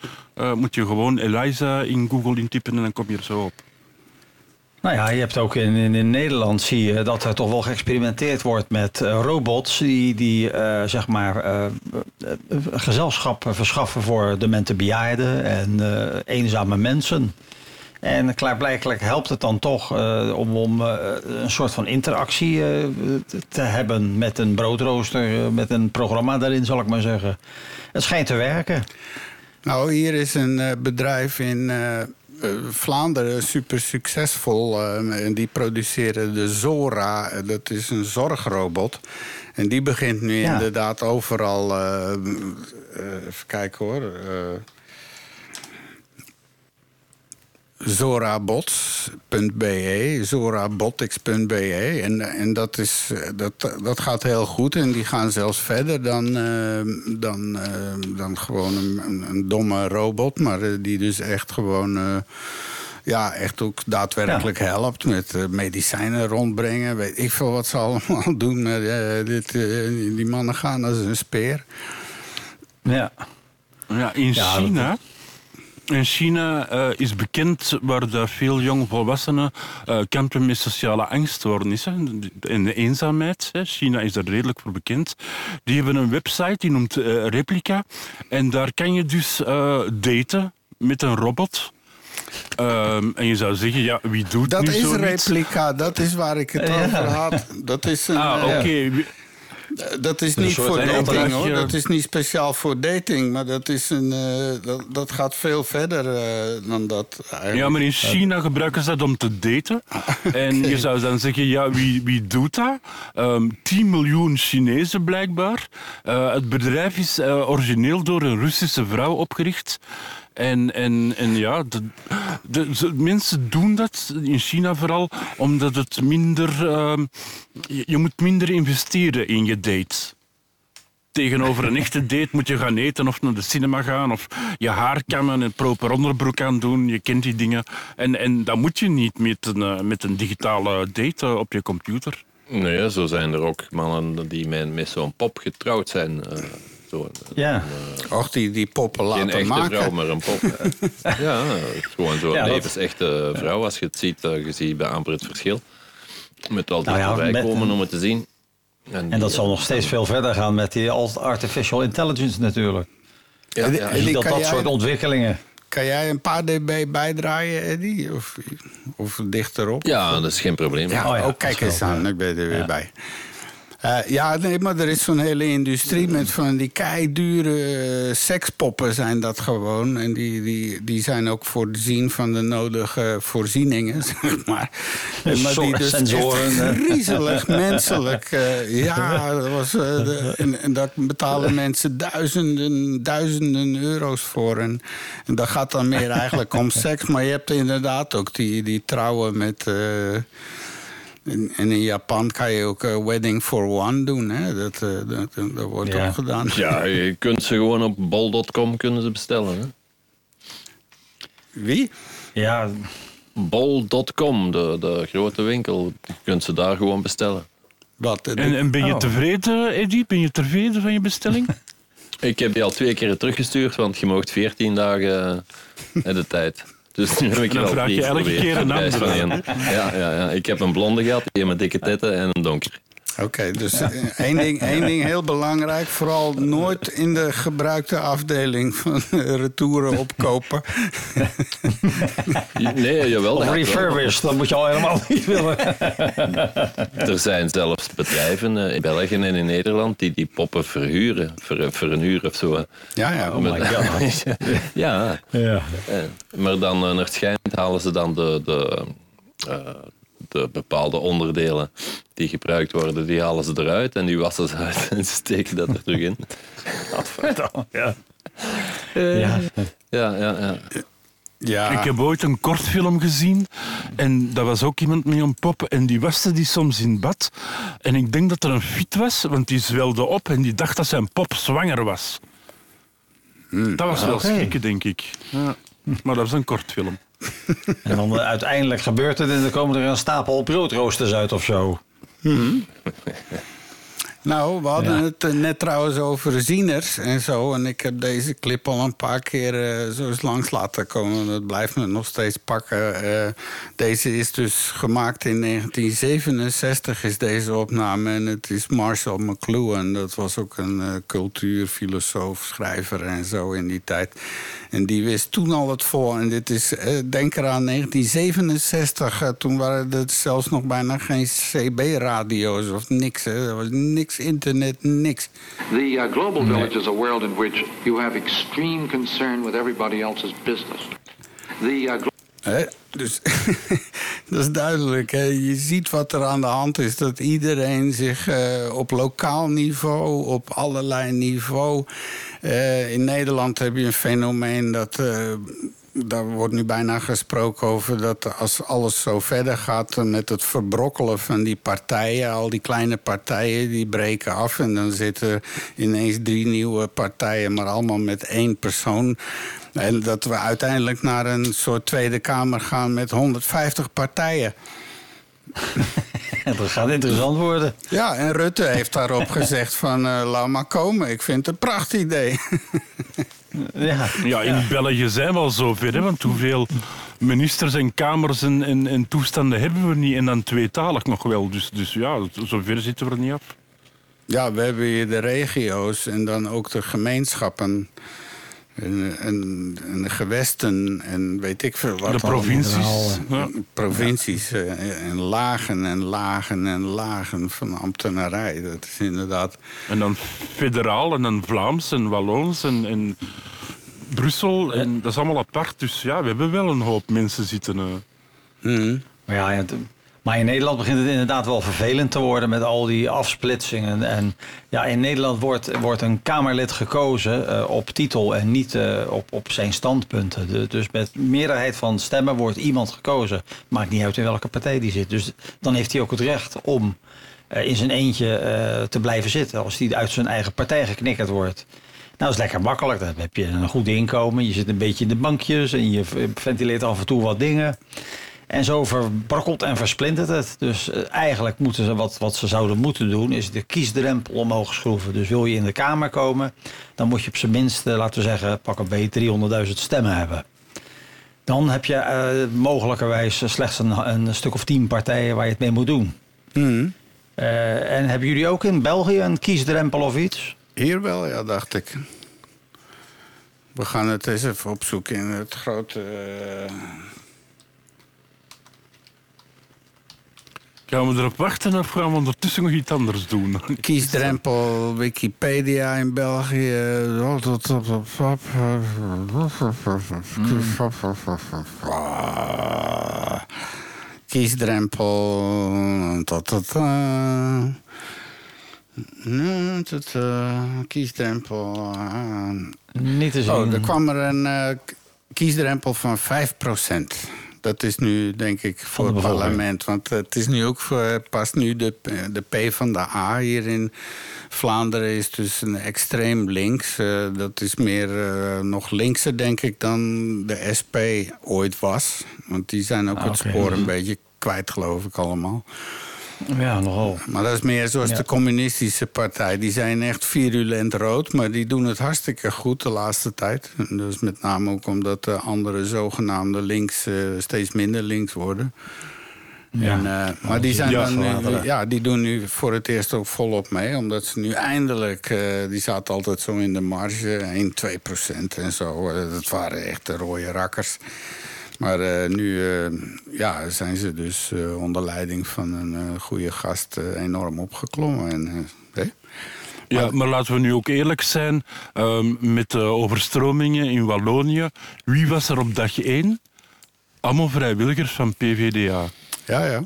moet je gewoon Eliza in Google intypen en dan kom je er zo op. Nou ja, je hebt ook in, in, Nederland zie je dat er toch wel geëxperimenteerd wordt met eh, robots die, die eh, zeg maar eh, gezelschap verschaffen voor demente bejaarden en eenzame mensen. En klaarblijkelijk helpt het dan toch om, om een soort van interactie te- hebben met een broodrooster, met een programma daarin, zal ik maar zeggen. Het schijnt te werken. Nou, hier is een bedrijf in Vlaanderen super succesvol. eh, en die produceren de Zora. Eh, dat is een zorgrobot. En die begint nu Ja. inderdaad overal. eh, eh, even kijken hoor. eh, zorabots.be, zorabotics.be. En, en dat, is, eh, dat, dat gaat heel goed. En die gaan zelfs verder dan, eh, dan, eh, dan gewoon een, een, domme robot. Maar die dus echt gewoon... eh, ja, echt ook daadwerkelijk helpt met medicijnen rondbrengen. Weet ik veel wat ze allemaal doen. Maar, dit, eh, die mannen gaan als een speer. Ja. Ja, in Ja, China. In China eh, is bekend waar dat veel jongvolwassenen eh kampen met sociale angststoornissen en de eenzaamheid. Hè. China is daar redelijk voor bekend. Die hebben een website die noemt eh, Replica. En daar kan je dus eh, daten met een robot. Ehm, en je zou zeggen, ja, wie doet Dat nu is zoiets? replica, dat is waar ik het Ja. over had. Dat is een, Ah, oké. Dat is niet voor dating hoor. Dat is niet speciaal voor dating. Maar dat, is een, eh, dat, dat gaat veel verder eh, dan dat eigenlijk. Ja, maar in China gebruiken ze dat om te daten. En je zou dan zeggen, ja, wie, wie doet dat? Ehm 10 miljoen Chinezen blijkbaar. Eh, het bedrijf is eh, origineel door een Russische vrouw opgericht. En, en, en ja, de, de, mensen doen dat in China vooral omdat het minder... ehm, je, moet minder investeren in je date. Tegenover een echte date moet je gaan eten of naar de cinema gaan of je haar kammen en proper onderbroek aan doen. Je kent die dingen. En, en dat moet je niet met een, eh, met een digitale date eh, op je computer. Nee, zo zijn er ook mannen die met, met zo'n pop getrouwd zijn. Eh, Ja. Och, die, die poppen Geen laten echte maken. vrouw, maar een pop. ja, het is gewoon zo'n Ja, dat- levensechte vrouw. Als je het ziet, eh, je ziet bij amper het verschil. Met wel Nou ja, dichterbij met- komen om het te zien. En die, dat zal eh, nog steeds veel verder gaan met die artificial intelligence natuurlijk. Ja, die- ja, en die dat dat jij- soort ontwikkelingen. Kan jij een paar dB bijdraaien, Eddie? Of, of dichterop? ja, dat is geen probleem. Ja, Oh ja, oh, kijk eens aan, ja. ik ben er weer Ja. bij. Eh, ja, nee, maar er is zo'n hele industrie met van die keidure eh, sekspoppen zijn dat gewoon. En die, die, die zijn ook voorzien van de nodige voorzieningen, zeg maar. En, maar die dus Sensoren, griezelig menselijk. eh, ja, dat was, de- en, en daar betalen mensen duizenden, duizenden euro's voor. En, en dat gaat dan meer eigenlijk om seks. Maar je hebt inderdaad ook die, die trouwen met... en, en in Japan kan je ook eh, Wedding for One doen. Hè? Dat, eh, dat, dat wordt Ja. ook gedaan. Ja, je kunt ze gewoon op bol.com kunnen ze bestellen. Hè? Wie? Ja, Bol.com, de, de grote winkel. Je kunt ze daar gewoon bestellen. Wat? eh, En, en ben je Oh. tevreden, Eddie? Ben je tevreden van je bestelling? Ik heb die al twee keer teruggestuurd, want je moogt 14 dagen de tijd. Dus nu heb ik En dan al vraag je elke keer een andere. Ja, ja, ja, ik heb een blonde gehad, een met dikke tetten en een donker. Oké, dus één, ding, één ding heel belangrijk. Vooral nooit in de gebruikte afdeling van retouren opkopen. Nee, jawel. of refurbished, dat moet je al helemaal niet willen. Er zijn zelfs bedrijven eh, in België en in Nederland die die poppen verhuren. Een uur of zo. Ja, ja. Oh my god. ja, Ja. eh, maar dan eh, naar het schijnt halen ze dan de, de, eh, de bepaalde onderdelen die gebruikt worden, die halen ze eruit en die wassen ze uit en ze steken dat er terug in. Ja. Eh, Ja. Ja, ja, ja. ja. Ik heb ooit een kortfilm gezien en dat was ook iemand met een pop en die waste die soms in bad. En ik denk dat er een fiet was, want die zwelde op en die dacht dat zijn pop zwanger was. Dat was wel Oké. schrikken, denk ik. Ja. Maar dat was een kortfilm. En dan eh, uiteindelijk gebeurt het en dan komen er een stapel broodroosters uit of zo. Nou, we hadden Ja. het eh, net trouwens over zieners en zo. En ik heb deze clip al een paar keer eh, zo eens langs laten komen. Dat blijft me nog steeds pakken. Eh, deze is dus gemaakt in 1967, is deze opname. En het is Marshall McLuhan. Dat was ook een cultuurfilosoof, schrijver en zo in die tijd. En die wist toen al het vol. En dit is, denk eraan, 1967. eh, toen waren er zelfs nog bijna geen CB-radio's of niks. Hè. Er was niks internet, niks. The uh, global village is a world in which you have extreme concern with everybody else's business. The uh? Dus dat is duidelijk. Hè? Je ziet wat er aan de hand is. Dat iedereen zich eh, op lokaal niveau, op allerlei niveau. Eh, in Nederland heb je een fenomeen dat. eh, daar wordt nu bijna gesproken over dat als alles zo verder gaat met het verbrokkelen van die partijen, al die kleine partijen die breken af en dan zitten ineens drie nieuwe partijen, maar allemaal met één persoon. En dat we uiteindelijk naar een soort Tweede Kamer gaan met 150 partijen. Dat gaat interessant worden. Ja, en Rutte heeft daarop gezegd van eh, laat maar komen. Ik vind het een prachtig idee. Ja. Ja, in België zijn we al zover, hè, want hoeveel ministers en kamers en, en, en toestanden hebben we niet? En dan tweetalig nog wel. Dus, dus ja, zover zitten we er niet af. Ja, we hebben hier de regio's en dan ook de gemeenschappen. En, en, en de gewesten en weet ik veel wat. De provincies. Ja. Provincies eh, en lagen en lagen en lagen van ambtenarij. Dat is inderdaad... En dan federaal en dan Vlaams en Walloons en, en Brussel. En dat is allemaal apart. Dus ja, we hebben wel een hoop mensen zitten. eh. Maar ja, maar in Nederland begint het inderdaad wel vervelend te worden met al die afsplitsingen. En ja, in Nederland wordt, wordt een Kamerlid gekozen eh, op titel en niet eh, op, op zijn standpunten. Dus met meerderheid van stemmen wordt iemand gekozen. Maakt niet uit in welke partij die zit. Dus dan heeft hij ook het recht om eh, in zijn eentje te blijven zitten als hij uit zijn eigen partij geknikkerd wordt. Nou, dat is lekker makkelijk. Dan heb je een goed inkomen. Je zit een beetje in de bankjes en je ventileert af en toe wat dingen. En zo verbrokkelt en versplintert het. Dus eh, eigenlijk moeten ze wat, wat ze zouden moeten doen, is de kiesdrempel omhoog schroeven. Dus wil je in de Kamer komen, dan moet je op zijn minst, eh, laten we zeggen, pak een beetje 300.000 stemmen hebben. Dan heb je eh, mogelijkerwijs slechts een, een stuk of tien partijen waar je het mee moet doen. Eh, en hebben jullie ook in België een kiesdrempel of iets? Hier wel, ja, dacht ik. We gaan het eens even opzoeken in het grote... Gaan we erop wachten of gaan we ondertussen nog iets anders doen? Kiesdrempel Wikipedia in België. Kiesdrempel. ta, ta. Kiesdrempel. ah. Niet te zien. Oh, er kwam er een eh, kiesdrempel van 5%. Dat is nu, denk ik, voor het parlement. Want het is nu ook voor, past nu de, de P van de A hier in Vlaanderen is dus een extreem links. Eh, dat is meer eh, nog linkser, denk ik, dan de SP ooit was. Want die zijn ook Ah, het spoor een beetje kwijt, geloof ik allemaal. Ja, nogal. Maar dat is meer zoals Ja. de communistische partij. Die zijn echt virulent rood, maar die doen het hartstikke goed de laatste tijd. Dus met name ook omdat de andere zogenaamde links eh, steeds minder links worden. Ja. En, eh, maar die, zijn dan nu, ja, die doen nu voor het eerst ook volop mee. Omdat ze nu eindelijk, eh, die zaten altijd zo in de marge, 1, 2 procent en zo. Dat waren echt de rode rakkers. Maar eh, nu eh, ja, zijn ze dus eh, onder leiding van een goede gast enorm opgeklommen. En, hè? Ja, maar laten we nu ook eerlijk zijn. ehm, met de overstromingen in Wallonië. Wie was er op dag één? Allemaal vrijwilligers van PVDA. Ja, ja.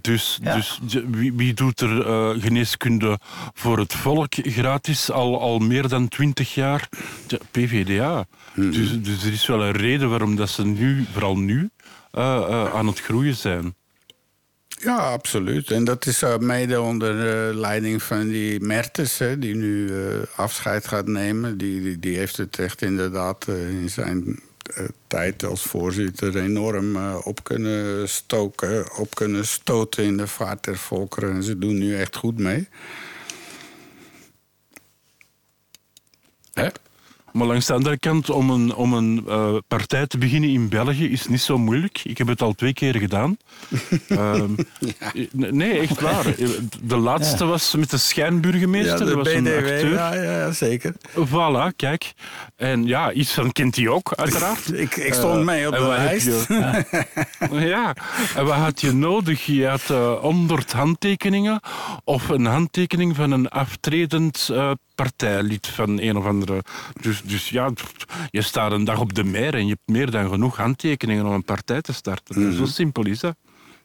Dus, Ja. dus wie, wie doet er eh, geneeskunde voor het volk gratis al, al meer dan twintig jaar? De PVDA. Dus, dus er is wel een reden waarom dat ze nu, vooral nu, eh, eh, aan het groeien zijn. Ja, absoluut. En dat is mede onder de leiding van die Mertens, hè, die nu afscheid gaat nemen. Die, die, die heeft het echt inderdaad in zijn tijd als voorzitter enorm eh, op kunnen stoken, op kunnen stoten in de vaart der volkeren. En ze doen nu echt goed mee. Hè? Maar langs de andere kant, om een, om een eh, partij te beginnen in België is niet zo moeilijk. Ik heb het al twee keer gedaan. Ehm, Nee, echt waar. De laatste was met de schijnburgemeester. Ja, de dat was een BDW, acteur. ja, ja, zeker. Voilà, kijk. En ja, iets van kent hij ook, uiteraard. Ik- ik stond Eh, mee op de lijst. je- ja, en wat had je nodig? Je had eh 100 handtekeningen of een handtekening van een aftredend partijlid van een of andere. Dus, dus ja, je staat een dag op de mer en je hebt meer dan genoeg handtekeningen om een partij te starten. Mhm. Zo simpel is dat.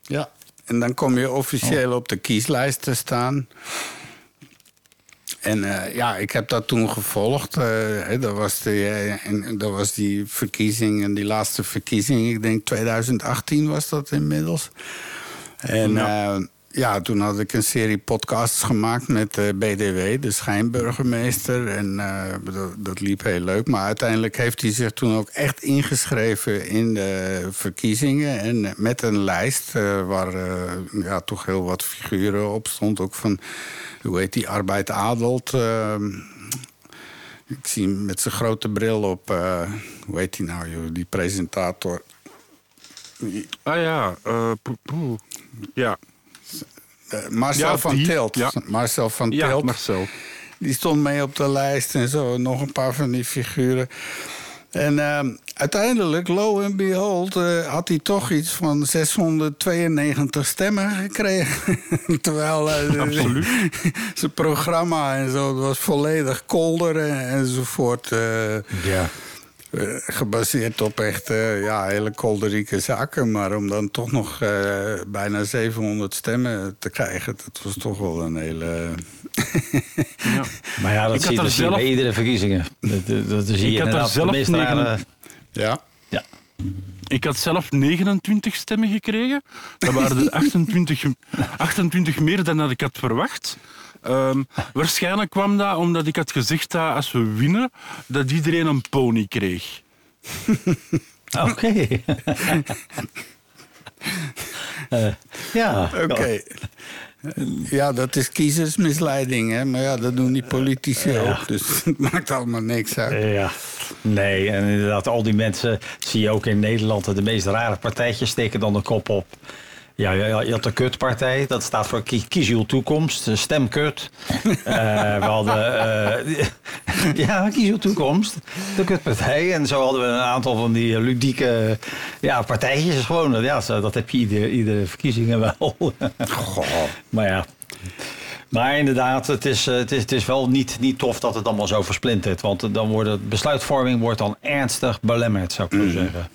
Ja, en dan kom je officieel op de kieslijst te staan. En eh, ja, ik heb dat toen gevolgd. eh, hè, dat, was de, eh, en, dat was die verkiezing, en die laatste verkiezing, ik denk 2018 was dat inmiddels. En ja. Ja, toen had ik een serie podcasts gemaakt met de BDW, de schijnburgemeester. En eh, dat, liep heel leuk. Maar uiteindelijk heeft hij zich toen ook echt ingeschreven in de verkiezingen. En met een lijst eh, waar eh, ja, toch heel wat figuren op stond. Ook van, hoe heet die, Arbeid Adelt. eh, ik zie hem met zijn grote bril op. eh, hoe heet die nou, joh, die presentator. Ah ja, eh, poe. ja. Eh, Marcel Ja, van Tilt. ja. Marcel van Ja, Tilt. Marcel. die stond mee op de lijst en zo. Nog een paar van die figuren. En ehm, uiteindelijk, lo and behold, eh, had hij toch iets van 692 stemmen gekregen. Terwijl eh, Absoluut. zijn programma en zo was volledig kolder en, enzovoort. Ja. Eh, gebaseerd op echt eh, ja, hele kolderieke zaken. Maar om dan toch nog eh, bijna 700 stemmen te krijgen, dat was toch wel een hele. Maar ja, dat Ik had zie, je zelf- bij iedere verkiezingen. Dat, dat, dat zie je Ik had er inderdaad zelf de meest negen- rare... Ja. Ja. Ik had zelf 29 stemmen gekregen. Dat waren er 28, 28 meer dan dat ik had verwacht. Ehm, waarschijnlijk kwam dat omdat ik had gezegd dat als we winnen, dat iedereen een pony kreeg. Oké. Eh, ja. Oké. Ja, dat is kiezersmisleiding, hè? Maar ja, dat doen die politici ook. Dus het maakt allemaal niks uit. Ja, nee, en inderdaad, al die mensen zie je ook in Nederland. De meest rare partijtjes steken dan de kop op. Ja, ja, je had de kutpartij, dat staat voor kie- kies uw toekomst, stem kut. Eh, we hadden, eh, ja, kies uw toekomst, de kutpartij. En zo hadden we een aantal van die ludieke ja, partijtjes gewoon. Ja, dat heb je iedere, iedere verkiezingen wel. maar ja, maar inderdaad, het is, eh, het is, het is wel niet, niet tof dat het allemaal zo versplintert. Want dan wordt het, besluitvorming wordt dan ernstig belemmerd, zou ik zo zeggen.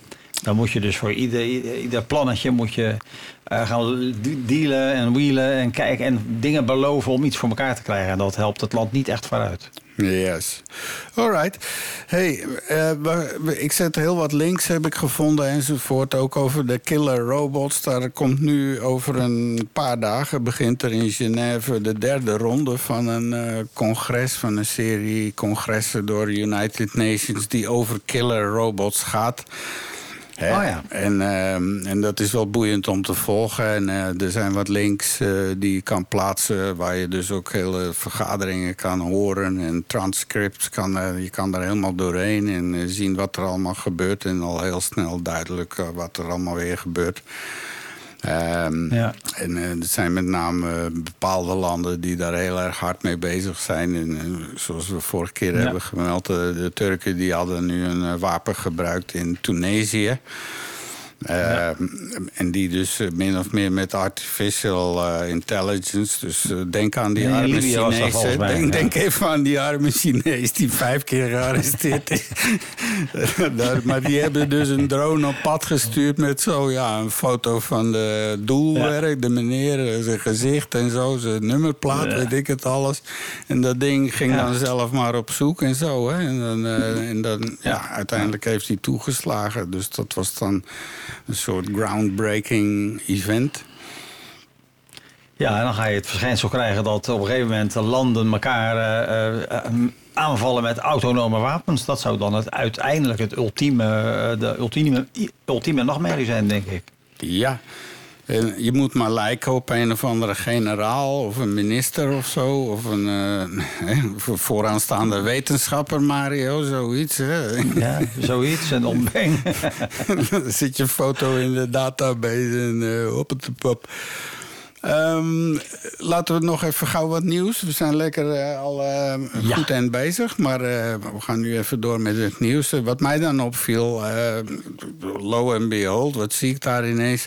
Dan moet je dus voor ieder, ieder, plannetje moet je, eh, gaan dealen en wheelen en kijken en dingen beloven om iets voor elkaar te krijgen. En dat helpt het land niet echt vooruit. Yes. Alright. Hey, eh, ik zet heel wat links heb ik gevonden enzovoort. Ook over de killer robots. Daar komt nu over een paar dagen begint er in Genève de derde ronde van een eh, congres, van een serie congressen door United Nations die over killer robots gaat. Hè? Oh ja. en, ehm, en dat is wel boeiend om te volgen. En eh, er zijn wat links eh, die je kan plaatsen... waar je dus ook hele vergaderingen kan horen... en transcripts, kan, eh, je kan daar helemaal doorheen... en zien wat er allemaal gebeurt... en al heel snel duidelijk wat er allemaal weer gebeurt. Ehm, Ja. En er zijn met name eh, bepaalde landen die daar heel erg hard mee bezig zijn. En, eh, zoals we vorige keer Ja. hebben gemeld, de Turken die hadden nu een wapen gebruikt in Tunesië. Eh, En die dus eh, min of meer met artificial eh, intelligence. Dus eh, denk aan die in arme Denk, denk even aan die arme Chinees die vijf keer gearresteerd is. Maar die hebben dus een drone op pad gestuurd met zo ja, een foto van de doelwerk, de meneer, zijn gezicht en zo, zijn nummerplaat, weet ik het alles. En dat ding ging dan zelf maar op zoek en zo. Hè. En, dan, en dan, ja, uiteindelijk heeft hij toegeslagen. Dus dat was dan een soort groundbreaking event. Ja, en dan ga je het verschijnsel krijgen dat op een gegeven moment landen elkaar eh, eh, aanvallen met autonome wapens. Dat zou dan het, uiteindelijk het ultieme, eh, de ultieme, ultieme nachtmerrie zijn, denk ik. Ja. En je moet maar lijken op een of andere generaal of een minister of zo. Of een een vooraanstaande wetenschapper, Mario, zoiets. Hè? Ja, zoiets. En bang. dan zit je foto in de database en eh op het pop. Ehm, laten we nog even gauw wat nieuws. We zijn lekker eh, al eh, goed en bezig. Maar we gaan nu even door met het nieuws. Wat mij dan opviel, low and behold, wat zie ik daar ineens?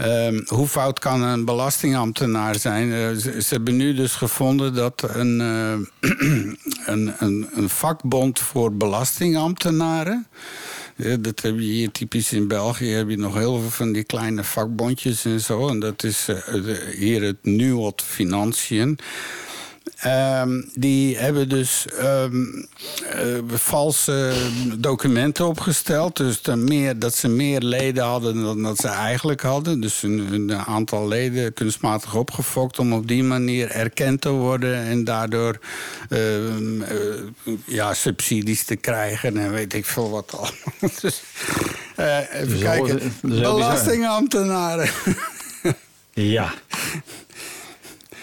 Ehm, hoe fout kan een belastingambtenaar zijn? Eh, ze, hebben nu dus gevonden dat een, eh, een, een, een vakbond voor belastingambtenaren. Ja, dat heb je hier typisch in België. Heb je nog heel veel van die kleine vakbondjes en zo. En dat is eh, hier het NUOT Financiën. Ehm, die hebben dus ehm, eh, valse documenten opgesteld. Dus dan meer, dat ze meer leden hadden dan dat ze eigenlijk hadden. Dus een, een aantal leden kunstmatig opgefokt om op die manier erkend te worden en daardoor ehm, eh, ja, subsidies te krijgen en weet ik veel wat allemaal. Dus, eh, even kijken. Belastingambtenaren. Ja.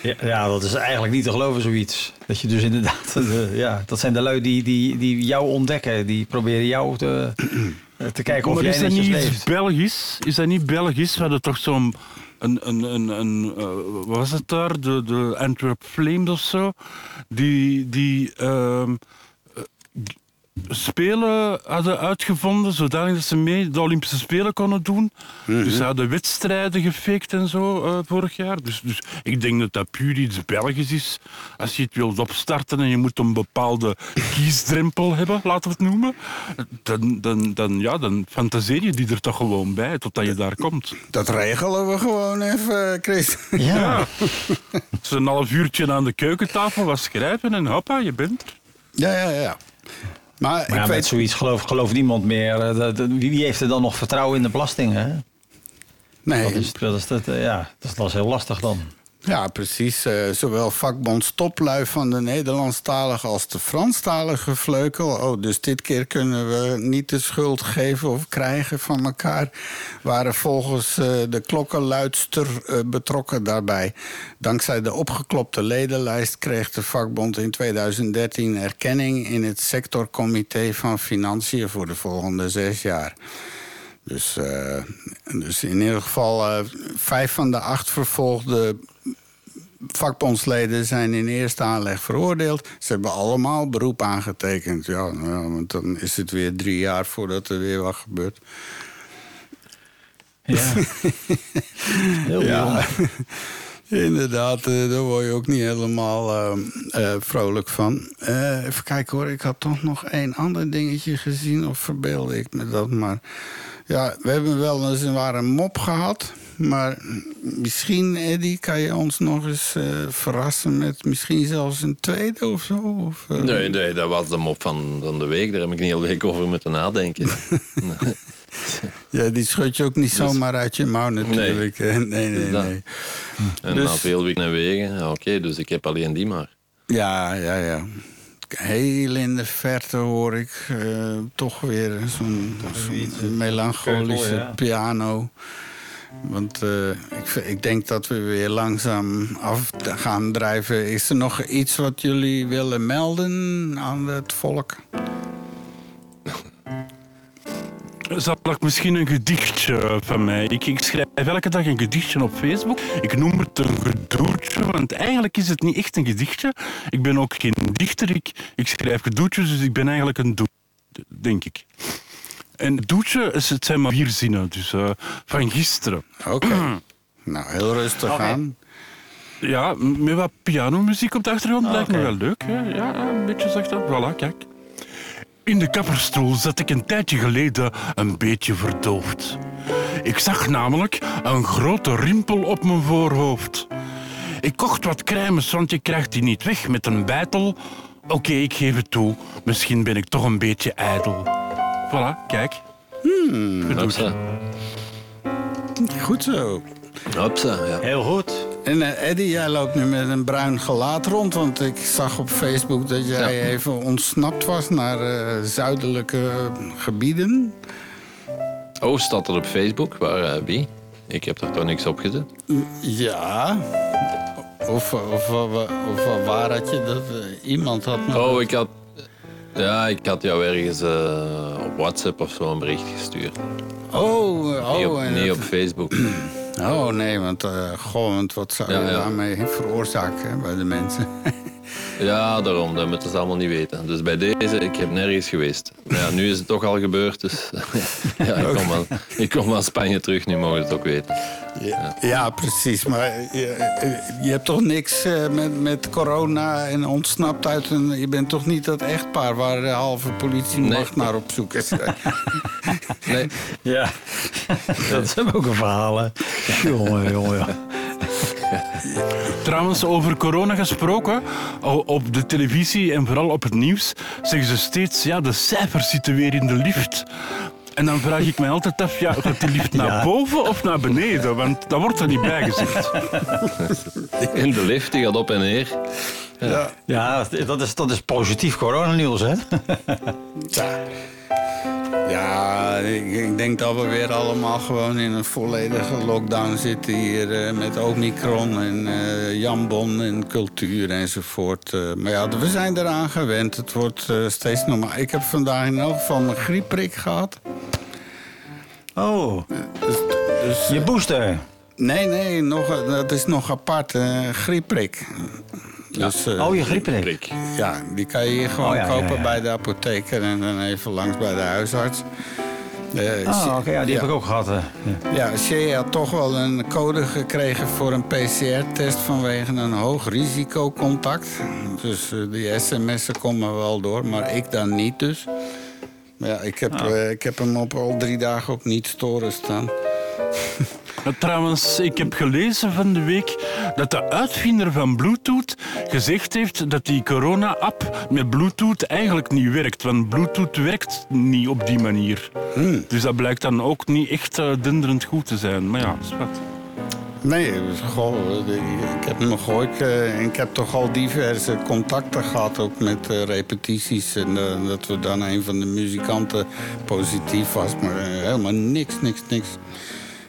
Ja, ja, dat is eigenlijk niet te geloven, zoiets. Dat je dus inderdaad, de- ja, dat zijn de lui die, die, die jou ontdekken. Die proberen jou te, te kijken of maar jij is dat niet leeft. iets Belgisch? Is dat niet Belgisch? We hadden toch zo'n een, een, een, een eh, wat was het daar? De, de Antwerp Flames of zo. Die, die ehm, eh, spelen hadden uitgevonden, zodanig dat ze mee de Olympische Spelen konden doen. Dus ze hadden wedstrijden gefaked en zo eh, vorig jaar. Dus, dus ik denk dat dat puur iets Belgisch is. Als je het wilt opstarten en je moet een bepaalde kiesdrempel hebben, laten we het noemen, dan, dan, dan, ja, dan fantaseer je die er toch gewoon bij totdat je daar komt. Dat regelen we gewoon even, Chris. Ja. Dus een half uurtje aan de keukentafel wat schrijven en hoppa, je bent er. Ja, ja, ja. Maar, Maar ik ja, met weet... zoiets gelooft niemand meer. Eh, dat- dat- Wie heeft er dan nog vertrouwen in de belastingen? Nee. Dat is, dat is, dat, eh, ja, dat is, dat is heel lastig dan. Ja, precies. Eh, zowel vakbond Stoplui van de Nederlandstalige als de Franstalige vleugel. Oh, dus dit keer kunnen we niet de schuld geven of krijgen van elkaar. Waren volgens eh, de klokkenluidster eh, betrokken daarbij. Dankzij de opgeklopte ledenlijst kreeg de vakbond in 2013 erkenning in het sectorcomité van Financiën voor de volgende zes jaar. Dus, dus in ieder geval vijf van de acht vervolgde vakbondsleden zijn in eerste aanleg veroordeeld. Ze hebben allemaal beroep aangetekend. Ja, nou ja, want dan is het weer drie jaar voordat er weer wat gebeurt. Ja. Heel ja. Inderdaad, eh, daar word je ook niet helemaal eh, eh, vrolijk van. Even kijken hoor, ik had toch nog één ander dingetje gezien. Of verbeelde ik me dat maar. Ja, we hebben wel eens een ware mop gehad. Maar misschien, Eddie, kan je ons nog eens eh, verrassen met misschien zelfs een tweede of zo? Of, eh, Nee, nee, dat was de mop van, van de week. Daar heb ik een hele week over moeten nadenken. Ja, die schud je ook niet zomaar uit je mouw natuurlijk. Nee, nee, nee. Dat. nee. En Dus- na veel weken en wegen, oké, dus ik heb alleen die maar. Ja, ja, ja. Heel in de verte hoor ik eh, toch weer zo'n melancholische ja. piano. Want eh, ik, ik denk dat we weer langzaam af gaan drijven. Is er nog iets wat jullie willen melden aan het volk? Zal ik misschien een gedichtje van mij? Ik, ik schrijf elke dag een gedichtje op Facebook. Ik noem het een gedoetje, want eigenlijk is het niet echt een gedichtje. Ik ben ook geen dichter, ik, ik schrijf gedoetjes, dus ik ben eigenlijk een doe, denk ik. En het doetje, is, het zijn maar vier zinnen, dus eh, van gisteren. Oké. nou, heel rustig aan. Ja, met wat pianomuziek op de achtergrond Ah, lijkt me wel leuk. Hè? Ja, een beetje zacht. Voilà, kijk. In de kapperstoel zat ik een tijdje geleden een beetje verdoofd. Ik zag namelijk een grote rimpel op mijn voorhoofd. Ik kocht wat crèmes, want je krijgt die niet weg met een bijtel. Oké, ik geef het toe. Misschien ben ik toch een beetje ijdel. Voilà, kijk. Hopsa. Goed zo. Hopsa, ja. Heel goed. En eh, Eddie, jij loopt nu met een bruin gelaat rond. Want ik zag op Facebook dat jij Ja. even ontsnapt was naar eh, zuidelijke gebieden. Oh, staat er op Facebook? Waar, eh, wie? Ik heb er toch niks op gezet? Ja. Of, of, of, of waar had je dat? iemand had me... Oh, ik had... Ja, ik had jou ergens op WhatsApp of zo een bericht gestuurd. Oh, oh. niet op, en niet dat- op Facebook. Oh nee, want, eh goh, want wat zou Ja, je ja. daarmee veroorzaken hè, bij de mensen? Ja, daarom. Dat moeten ze allemaal niet weten. Dus bij deze, ik heb nergens geweest. Maar ja, nu is het toch al gebeurd, dus... ja, ik kom, wel, ik kom wel Spanje terug, nu mogen ze het ook weten. Ja, ja, precies. Maar je, je hebt toch niks eh, met, met corona en ontsnapt uit een... Je bent toch niet dat echtpaar waar de halve politiemacht naar op zoek is? Nee. Ja, dat is ook een verhaal, hè. Jongen, jongen, ja. Trouwens, over corona gesproken, op de televisie en vooral op het nieuws zeggen ze steeds, ja, de cijfers zitten weer in de lift. En dan vraag ik me altijd af, ja, gaat die lift naar Ja. boven of naar beneden? Want dat wordt er niet bij gezegd. In de lift, die gaat op en neer. Ja. Ja, dat is, dat is positief coronanieuws, hè? Ja. Ja, ik, ik denk dat we weer allemaal gewoon in een volledige lockdown zitten hier eh, met Omicron en eh jambon en cultuur enzovoort. Eh, maar ja, we zijn eraan gewend. Het wordt steeds normaal. Ik heb vandaag in elk geval mijn griepprik gehad. Oh, Dus, dus, je booster. Nee, nee, nog, dat is nog apart. eh Dus, eh, Oh, je griepprik. Ja, die kan je hier gewoon Oh, ja, kopen ja. bij de apotheker en dan even langs bij de huisarts. Eh, Ah, oké, ja, die heb ik ook gehad. eh. Ja. Ja, Shea had toch wel een code gekregen voor een PCR-test vanwege een hoog risicocontact. Dus die sms'en komen wel door, maar ik dan niet dus. Maar ja, ik heb, Ah. eh, ik heb hem op al drie dagen op niet storen staan. Maar trouwens, ik heb gelezen van de week dat de uitvinder van Bluetooth gezegd heeft dat die corona-app met Bluetooth eigenlijk niet werkt. Want Bluetooth werkt niet op die manier. Dus dat blijkt dan ook niet echt eh, denderend goed te zijn. Maar ja, dat is wat. Nee, goh, eh, ik heb eh, en ik heb toch al diverse contacten gehad, ook met eh, repetities. En eh, dat we dan een van de muzikanten positief was, maar eh, helemaal niks, niks, niks.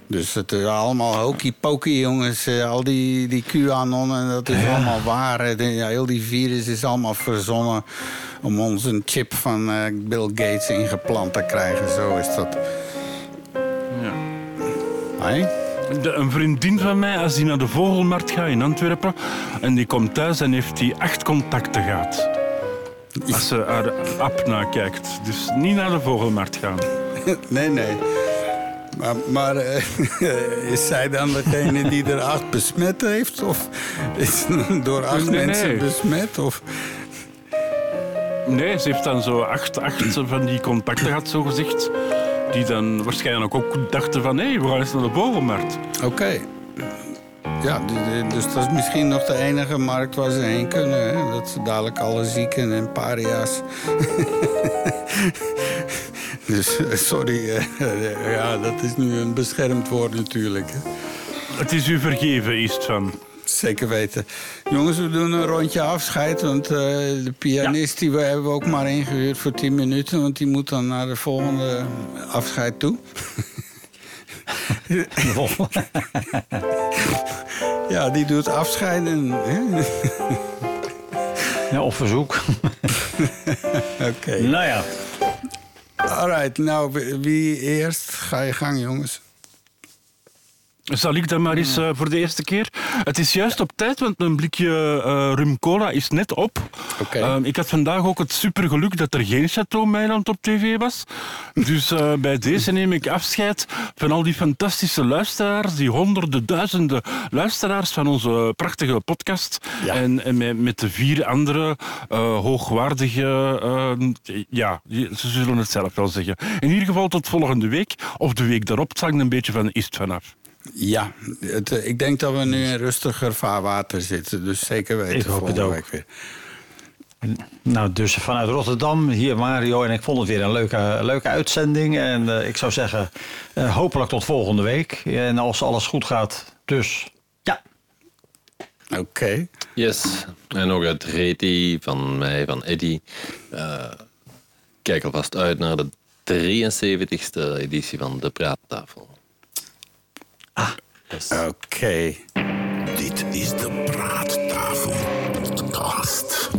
Dus het is allemaal hokey-pokey, jongens. Eh, al die, die QAnon, en dat is allemaal waar. Eh, de- heel die virus is allemaal verzonnen om ons een chip van eh, Bill Gates ingeplant te krijgen. Zo is dat. Ja. De, een vriendin van mij, als die naar de Vogelmarkt gaat in Antwerpen en die komt thuis en heeft die acht contacten gehad. Als ze haar app nakijkt. Dus niet naar de Vogelmarkt gaan. Nee, nee. Maar, maar eh, is zij dan degene die er acht besmet heeft? Of is ze door acht Nee, nee. mensen besmet? Of... Nee, ze heeft dan zo acht, acht van die contacten gehad, zo gezegd. Die dan waarschijnlijk ook dachten van, hé, hey, we gaan eens naar de Vogelmarkt. Oké. Ja, dus dat is misschien nog de enige markt waar ze heen kunnen. Hè? Dat ze dadelijk alle zieken en paria's. Dus eh, sorry, eh, ja, dat is nu een beschermd woord natuurlijk. Het is u vergeven, is het van. Zeker weten. Jongens, we doen een rondje afscheid. Want eh, de pianist die we hebben we ook maar ingehuurd voor 10 minuten. Want die moet dan naar de volgende afscheid toe. ja, die doet afscheiden. Ja, op verzoek. Oké. Nou ja. Alright, nou, wie- eerst? Ga je gang, jongens. Zal ik dan maar eens voor de eerste keer? Het is juist op tijd, want mijn blikje eh, rum cola is net op. Ehm, ik had vandaag ook het supergeluk dat er geen Chateau Meiland op tv was. Dus eh, bij deze neem ik afscheid van al die fantastische luisteraars, die honderden, duizenden luisteraars van onze prachtige podcast. En, en met, met de vier andere eh, hoogwaardige, ja, ze zullen het zelf wel zeggen. In ieder geval tot volgende week, of de week daarop, het hangt een beetje van de ist vanaf. Ja, het, eh, ik denk dat we nu in rustiger vaarwater zitten. Dus zeker weten Ik hoop het ook. week weer. Nou, dus vanuit Rotterdam, hier Mario. En ik vond het weer een leuke, leuke uitzending. En eh, ik zou zeggen, eh, hopelijk tot volgende week. En als alles goed gaat, dus ja. Oké. Yes. En ook uit Reti van mij, van Eddy. Eh, kijk alvast uit naar de 73ste editie van De Praattafel. Oké. Dit is de Praattafel Podcast.